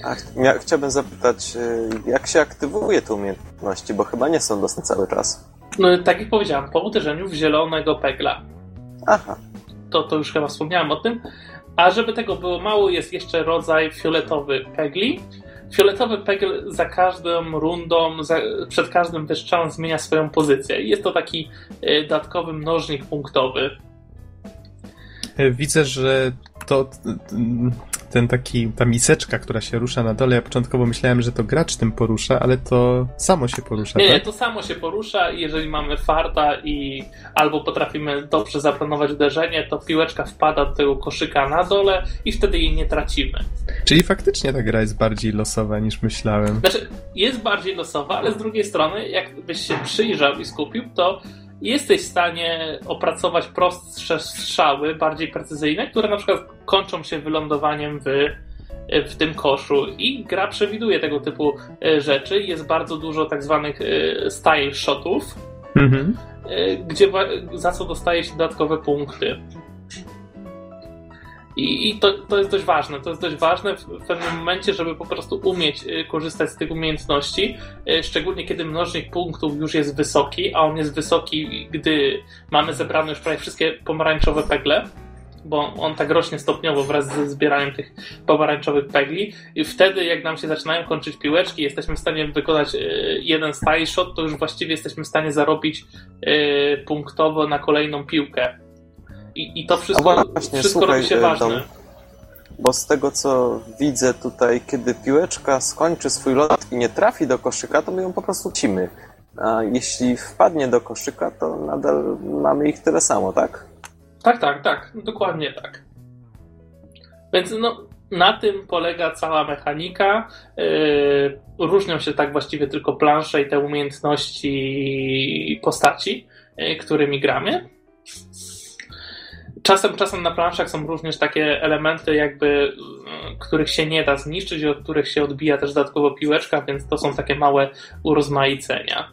A ch- mia- chciałbym zapytać, y, jak się aktywuje te umiejętności, bo chyba nie są dostępne cały czas. No, tak jak powiedziałem, po uderzeniu w zielonego pegla. Aha. to, to już chyba wspomniałem o tym. A żeby tego było mało, jest jeszcze rodzaj fioletowy pegli. Fioletowy pegel za każdą rundą, za, przed każdym wystrzałem zmienia swoją pozycję. Jest to taki e, dodatkowy mnożnik punktowy. E, Widzę, że to ten taki, ta miseczka, która się rusza na dole, ja początkowo myślałem, że to gracz tym porusza, ale to samo się porusza, Nie, tak? nie, to samo się porusza i jeżeli mamy farta i albo potrafimy dobrze zaplanować uderzenie, to piłeczka wpada do tego koszyka na dole i wtedy jej nie tracimy. Czyli faktycznie ta gra jest bardziej losowa niż myślałem. Znaczy, jest bardziej losowa, ale z drugiej strony, jakbyś się przyjrzał i skupił, to jesteś w stanie opracować prostsze strzały, bardziej precyzyjne, które na przykład kończą się wylądowaniem w, w tym koszu. I gra przewiduje tego typu e, rzeczy. Jest bardzo dużo tak zwanych e, style shotów, Mhm. e, gdzie za co dostaje się dodatkowe punkty. I, i to, to jest dość ważne. To jest dość ważne w, w pewnym momencie, żeby po prostu umieć y, korzystać z tych umiejętności, y, szczególnie kiedy mnożnik punktów już jest wysoki, a on jest wysoki, gdy mamy zebrane już prawie wszystkie pomarańczowe pegle, bo on tak rośnie stopniowo wraz ze zbieraniem tych pomarańczowych pegli i wtedy jak nam się zaczynają kończyć piłeczki, jesteśmy w stanie wykonać y, jeden style shot, to już właściwie jesteśmy w stanie zarobić punktowo na kolejną piłkę. I, i to wszystko, A właśnie, wszystko słuchaj, robi się y, ważne. Dom, Bo z tego co widzę tutaj, kiedy piłeczka skończy swój lot i nie trafi do koszyka, to my ją po prostu cimy. A jeśli wpadnie do koszyka, to nadal mamy ich tyle samo, tak? Tak, tak, tak, dokładnie tak. Więc no, na tym polega cała mechanika. Yy, różnią się tak właściwie tylko plansze i te umiejętności postaci, yy, którymi gramy. Czasem, czasem na planszach są również takie elementy, jakby, yy, których się nie da zniszczyć, od których się odbija też dodatkowo piłeczka, więc to są takie małe urozmaicenia.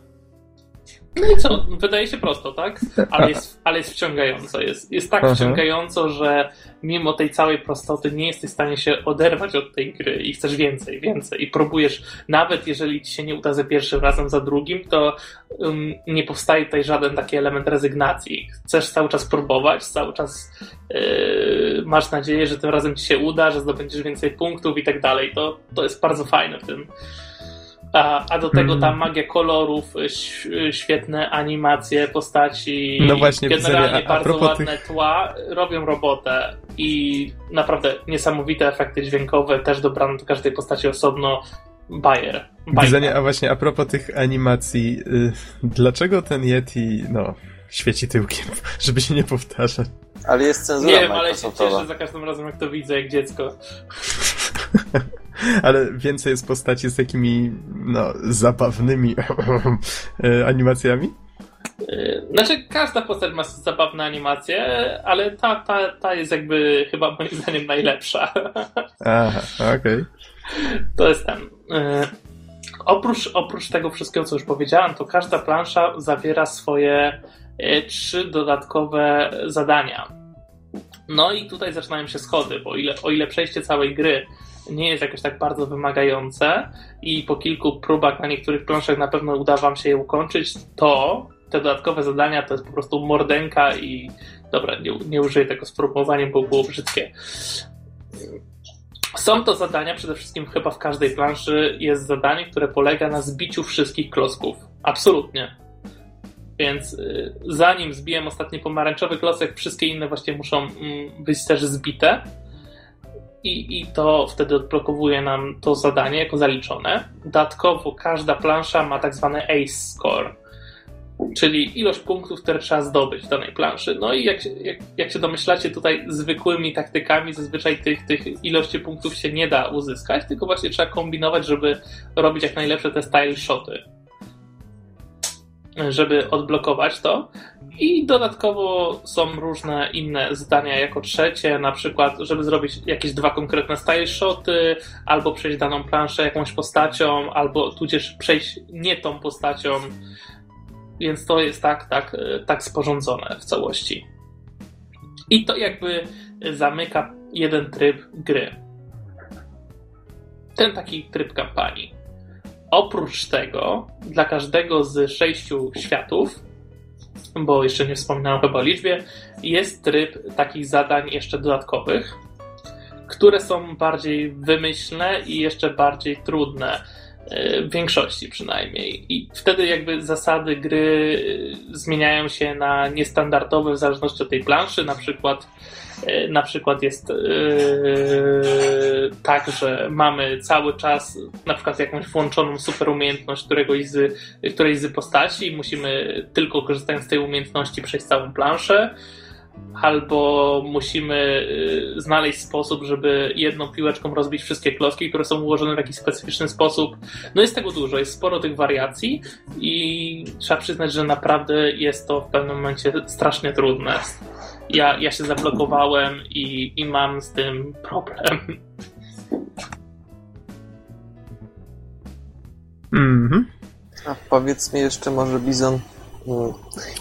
No i co? Wydaje się prosto, tak? Ale jest, ale jest wciągająco. Jest, jest tak Aha. wciągająco, że mimo tej całej prostoty nie jesteś w stanie się oderwać od tej gry i chcesz więcej, więcej. I próbujesz, nawet jeżeli ci się nie uda za pierwszym razem, za drugim, to um, nie powstaje tutaj żaden taki element rezygnacji. Chcesz cały czas próbować, cały czas yy, masz nadzieję, że tym razem ci się uda, że zdobędziesz więcej punktów i tak dalej. To, to jest bardzo fajne w tym. A, a do tego ta Mm. magia kolorów, ś, świetne animacje postaci, No właśnie, generalnie. A- a bardzo ładne tła robią robotę i naprawdę niesamowite efekty dźwiękowe, też dobrane do każdej postaci osobno. Bayer. Widzenie, a właśnie a propos tych animacji, y, dlaczego ten Yeti, no, świeci tyłkiem, żeby się nie powtarzać? Ale jest cenzura Nie wiem, ale się cieszę za każdym razem, jak to widzę, jak dziecko. Ale więcej jest postaci z takimi, no, zabawnymi y, animacjami? Yy, Znaczy, każda postać ma zabawne animacje, ale ta, ta, ta jest jakby chyba moim zdaniem najlepsza. Aha, okej. To jest ten. Yy, oprócz, oprócz tego wszystkiego, co już powiedziałem, to każda plansza zawiera swoje trzy dodatkowe zadania. No i tutaj zaczynają się schody, bo ile, o ile przejście całej gry nie jest jakoś tak bardzo wymagające i po kilku próbach na niektórych planszach na pewno uda wam się je ukończyć, to te dodatkowe zadania to jest po prostu mordenka i dobra, nie, nie użyję tego sformułowania, bo było brzydkie. Są to zadania, przede wszystkim chyba w każdej planszy jest zadanie, które polega na zbiciu wszystkich klocków. Absolutnie. Więc y, zanim zbiłem ostatni pomarańczowy klocek, wszystkie inne właśnie muszą mm, być też zbite. I, I to wtedy odblokowuje nam to zadanie jako zaliczone. Dodatkowo każda plansza ma tak zwany ace score, czyli ilość punktów, które trzeba zdobyć w danej planszy. No i jak, jak, jak się domyślacie, tutaj zwykłymi taktykami zazwyczaj tych, tych ilości punktów się nie da uzyskać, tylko właśnie trzeba kombinować, żeby robić jak najlepsze te style shoty żeby odblokować to. I dodatkowo są różne inne zdania jako trzecie, na przykład, żeby zrobić jakieś dwa konkretne style shoty, albo przejść daną planszę jakąś postacią, albo tudzież przejść nie tą postacią. Więc to jest tak, tak, tak sporządzone w całości. I to jakby zamyka jeden tryb gry. Ten taki tryb kampanii. Oprócz tego, dla każdego z sześciu światów, bo jeszcze nie wspominałem chyba o liczbie, jest tryb takich zadań jeszcze dodatkowych, które są bardziej wymyślne i jeszcze bardziej trudne. E, w większości przynajmniej. I wtedy jakby zasady gry e, zmieniają się na niestandardowe w zależności od tej planszy. Na przykład, na przykład jest yy, tak, że mamy cały czas na przykład jakąś włączoną super umiejętność któregoś z, którejś z postaci i musimy tylko korzystając z tej umiejętności przejść całą planszę albo musimy y, znaleźć sposób, żeby jedną piłeczką rozbić wszystkie klocki, które są ułożone w jakiś specyficzny sposób. No jest tego dużo, jest sporo tych wariacji i trzeba przyznać, że naprawdę jest to w pewnym momencie strasznie trudne. Ja, ja się zablokowałem i, i mam z tym problem. Mhm. A powiedz mi jeszcze może, Bizon, mm,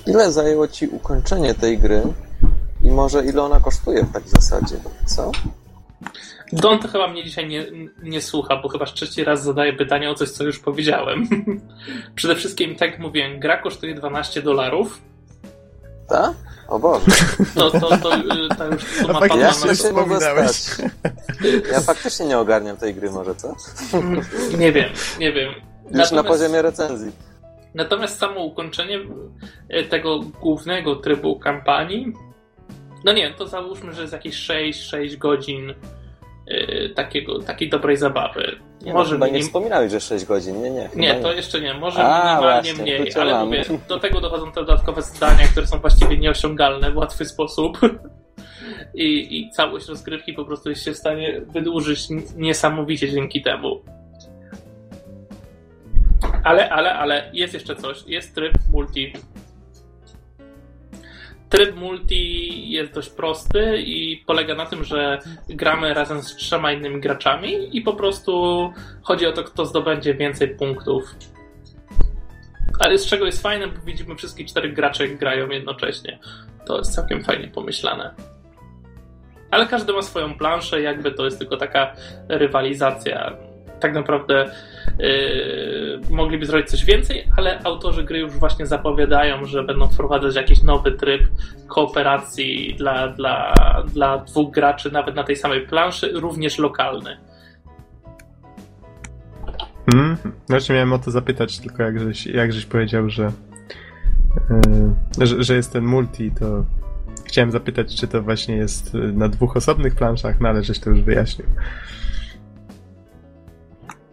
ile zajęło ci ukończenie tej gry? I może ile ona kosztuje tak w zasadzie, co? Don to chyba mnie dzisiaj nie, nie słucha, bo chyba trzeci raz zadaje pytanie o coś, co już powiedziałem. Przede wszystkim, tak jak mówiłem, gra kosztuje 12 dolarów. Tak? O Boże. To, to, to, y, to już suma padła Ja na- się mogło stać. Ja faktycznie nie ogarniam tej gry może, co? Nie wiem, nie wiem. Już na poziomie recenzji. Natomiast samo ukończenie e, tego głównego trybu kampanii, no nie wiem, to załóżmy, że jest jakieś 6-6 godzin takiego, takiej dobrej zabawy. Nie, Może no, chyba nie minim... wspominałeś, że 6 godzin. Nie, nie. Nie, to jeszcze nie. Może A, minimalnie właśnie, mniej, ale mam. mówię, do tego dochodzą te dodatkowe zadania, które są właściwie nieosiągalne w łatwy sposób. I, I całość rozgrywki po prostu jest się w stanie wydłużyć niesamowicie dzięki temu. Ale, ale, ale jest jeszcze coś. Jest tryb multi. Tryb multi jest dość prosty i polega na tym, że gramy razem z trzema innymi graczami i po prostu chodzi o to, kto zdobędzie więcej punktów. Ale z czego jest fajne, bo widzimy wszystkich czterech graczy grają jednocześnie. To jest całkiem fajnie pomyślane. Ale każdy ma swoją planszę, jakby to jest tylko taka rywalizacja. Tak naprawdę yy, mogliby zrobić coś więcej, ale autorzy gry już właśnie zapowiadają, że będą wprowadzać jakiś nowy tryb kooperacji dla, dla, dla dwóch graczy, nawet na tej samej planszy, również lokalny. Mhm. Właśnie miałem o to zapytać, tylko jak żeś, jak żeś powiedział, że, yy, że, że jest ten multi, to chciałem zapytać, czy to właśnie jest na dwóch osobnych planszach, no ale żeś to już wyjaśnił.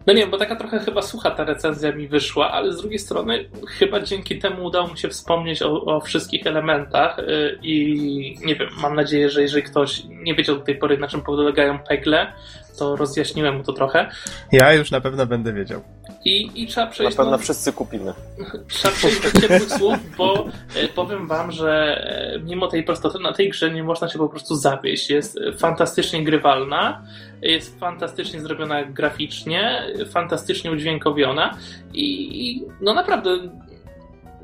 No nie bo taka trochę chyba sucha ta recenzja mi wyszła, ale z drugiej strony chyba dzięki temu udało mi się wspomnieć o, o wszystkich elementach yy, i nie wiem, mam nadzieję, że jeżeli ktoś nie wiedział do tej pory na czym polegają pegle, to rozjaśniłem mu to trochę. Ja już na pewno będę wiedział. I, i trzeba Na przejść pewno do, wszyscy kupimy. trzeba przejść do ciepłych słów, bo e, powiem wam, że e, mimo tej prostoty na tej grze nie można się po prostu zawieść. Jest fantastycznie grywalna, jest fantastycznie zrobiona graficznie, fantastycznie udźwiękowiona i, i no naprawdę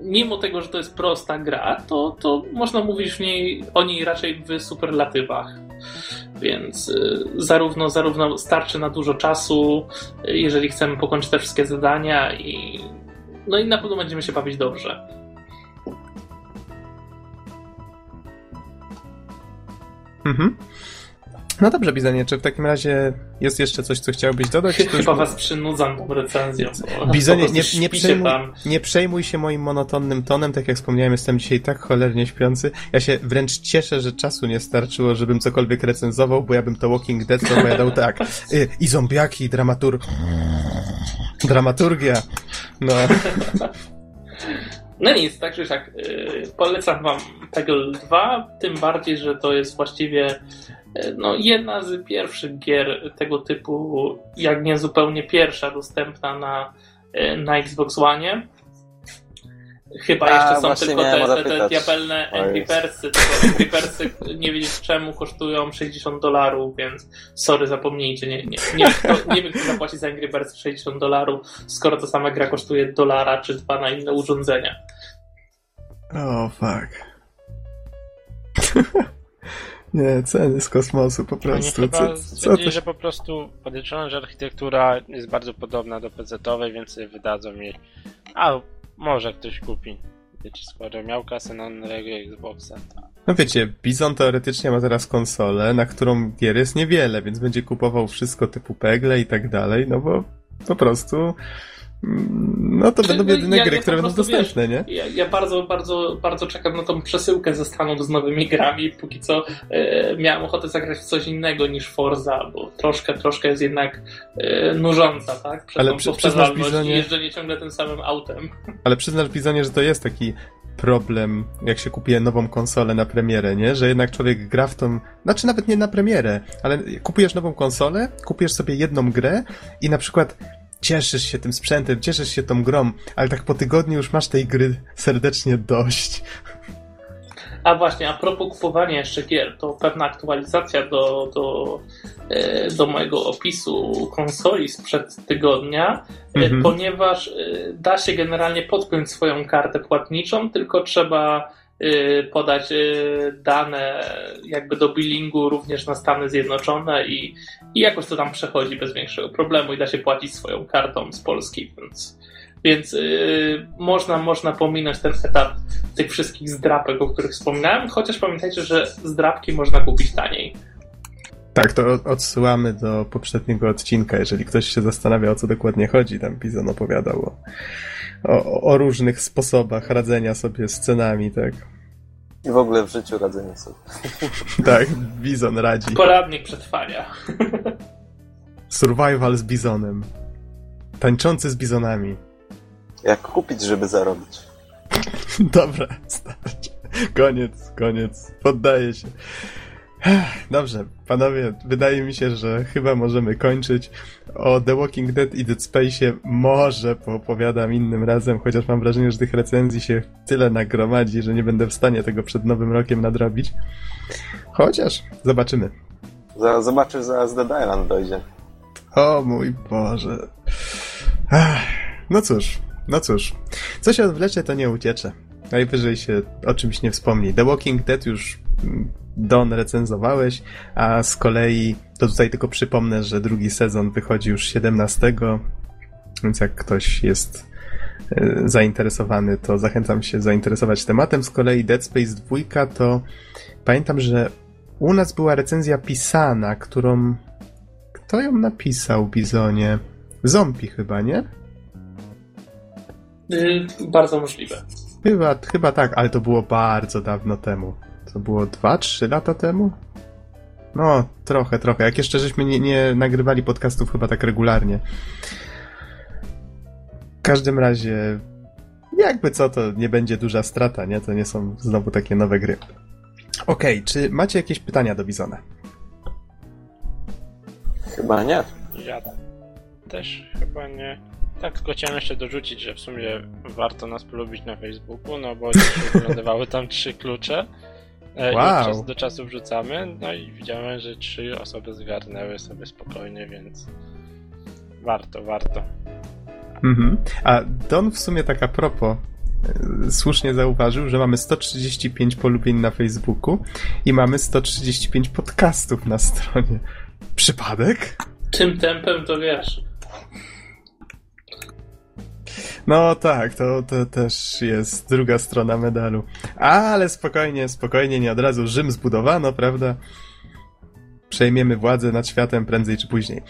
mimo tego, że to jest prosta gra, to, to można mówić w niej, o niej raczej w superlatywach. Więc y, zarówno, zarówno starczy na dużo czasu, jeżeli chcemy pokończyć te wszystkie zadania i no i na pewno będziemy się bawić dobrze. Mhm. No dobrze, Bizonie, czy w takim razie jest jeszcze coś, co chciałbyś dodać? Chyba już- was przynudzam tą recenzją. po nie, nie, przejmuj, nie przejmuj się moim monotonnym tonem, tak jak wspomniałem, jestem dzisiaj tak cholernie śpiący. Ja się wręcz cieszę, że czasu nie starczyło, żebym cokolwiek recenzował, bo ja bym to Walking Dead zapowiadał tak. Y, I zombiaki, dramatur... Dramaturgia. No, No nic, tak czy siak, yy, polecam wam Peggle 2, tym bardziej, że to jest właściwie no, jedna z pierwszych gier tego typu, jak nie zupełnie pierwsza, dostępna na, yy, na Xbox One. Chyba A, jeszcze są tylko te, te, te diabelne Angry. Birdsy, tylko Angry Birdsy nie wiedzieć czemu kosztują 60 dolarów, więc sorry, zapomnijcie, nie, nie, nie, wiem, kto, nie wiem kto zapłaci za Angry Birds 60 dolarów, skoro ta sama gra kosztuje dolara czy dwa na inne urządzenia. O, fuck. Nie, ceny z kosmosu po Oni prostu. chyba Co, co to że po prostu podliczono, że architektura jest bardzo podobna do PC-owej, więc wydadzą jej. A może ktoś kupi. Wiecie, skoro miał kasę na nowego Xboxa. No wiecie, Bizon teoretycznie ma teraz konsolę, na którą gier jest niewiele, więc będzie kupował wszystko typu Pegle i tak dalej, no bo po prostu no to będą no, jedyne ja- gry, ja które będą dostępne, nie? Ja, ja bardzo, bardzo, bardzo czekam na tą przesyłkę ze Stanów z nowymi grami. Póki co e, miałem ochotę zagrać w coś innego niż Forza, bo troszkę, troszkę jest jednak e, nużąca, tak? Przez Ale przy- przyznasz, Bizonie- jeżdżenie ciągle tym samym autem. Ale przyznasz, Bizonie, że to jest taki problem, jak się kupuje nową konsolę na premierę, nie? Że jednak człowiek gra w tą... Znaczy nawet nie na premierę, ale kupujesz nową konsolę, kupujesz sobie jedną grę i na przykład cieszysz się tym sprzętem, cieszysz się tą grą, ale tak po tygodniu już masz tej gry serdecznie dość. A właśnie, a propos kupowania jeszcze gier, to pewna aktualizacja do, do, e, do mojego opisu konsoli sprzed tygodnia, e, Mhm. ponieważ e, da się generalnie podpiąć swoją kartę płatniczą, tylko trzeba podać e, dane jakby do billingu również na Stany Zjednoczone i, i jakoś to tam przechodzi bez większego problemu i da się płacić swoją kartą z Polski, więc, więc yy, można, można pominąć ten etap tych wszystkich zdrapek, o których wspominałem, chociaż pamiętajcie, że zdrapki można kupić taniej. Tak, to odsyłamy do poprzedniego odcinka, jeżeli ktoś się zastanawia, o co dokładnie chodzi. Tam Bizon opowiadał o, o, o różnych sposobach radzenia sobie z cenami, tak. I w ogóle w życiu radzenie sobie. Tak, Bizon radzi. Poradnik przetrwania. Survival z Bizonem. Tańczący z Bizonami. Jak kupić, żeby zarobić? Dobra, starczy. Koniec, koniec. Poddaję się. Dobrze, panowie, wydaje mi się, że chyba możemy kończyć. O The Walking Dead i Dead Space może poopowiadam innym razem, chociaż mam wrażenie, że tych recenzji się tyle nagromadzi, że nie będę w stanie tego przed nowym rokiem nadrobić. Chociaż, zobaczymy. Zaraz zobaczysz, zaraz Dead Island dojdzie. O mój Boże. No cóż, no cóż. Co się odwlecze, to nie uciecze. Najwyżej się o czymś nie wspomni. The Walking Dead już mm, Don recenzowałeś, a z kolei to tutaj tylko przypomnę, że drugi sezon wychodzi już 17, więc jak ktoś jest e, zainteresowany, to zachęcam się zainteresować tematem. Z kolei Dead Space 2 to pamiętam, że u nas była recenzja pisana, którą kto ją napisał, Bizonie? Zombie chyba, nie? Yy, bardzo możliwe. Chyba, chyba tak, ale to było bardzo dawno temu. To było 2-3 lata temu? No, trochę, trochę. Jak jeszcze żeśmy nie, nie nagrywali podcastów chyba tak regularnie. W każdym razie, jakby co, to nie będzie duża strata, nie? To nie są znowu takie nowe gry. Okej, czy macie jakieś pytania do Bizona? Chyba nie. Ja też chyba nie. Tak, tylko chciałem jeszcze dorzucić, że w sumie warto nas polubić na Facebooku, no bo dzisiaj wylądowały tam trzy klucze. E, Wow. od czasu do czasu wrzucamy, no i widziałem, że trzy osoby zgarnęły sobie spokojnie, więc warto, warto. Mhm. A Don w sumie tak a propos e, słusznie zauważył, że mamy 135 polubień na Facebooku i mamy 135 podcastów na stronie. Przypadek? Tym tempem to wiesz. No tak, to, to też jest druga strona medalu. Ale spokojnie, spokojnie, nie od razu Rzym zbudowano, prawda? Przejmiemy władzę nad światem prędzej czy później.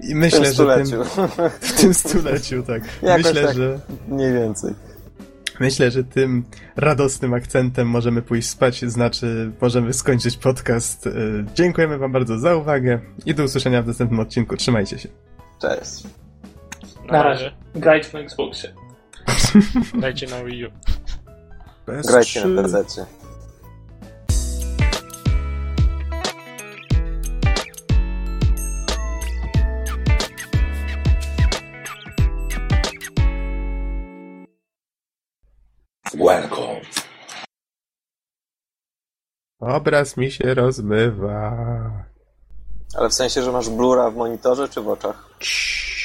I W myślę, tym że stuleciu. tym, w tym stuleciu, tak. Jakoś Myślę, tak. że Mniej więcej. Myślę, że tym radosnym akcentem możemy pójść spać, znaczy możemy skończyć podcast. Y, Dziękujemy Wam bardzo za uwagę i do usłyszenia w następnym odcinku. Trzymajcie się. Cześć. Na razie. Grajcie na Xboxie. Dajcie na Wii U. Grajcie na PC. Welcome. Obraz mi się rozmywa. Ale w sensie, że masz blura w monitorze czy w oczach? Ciii.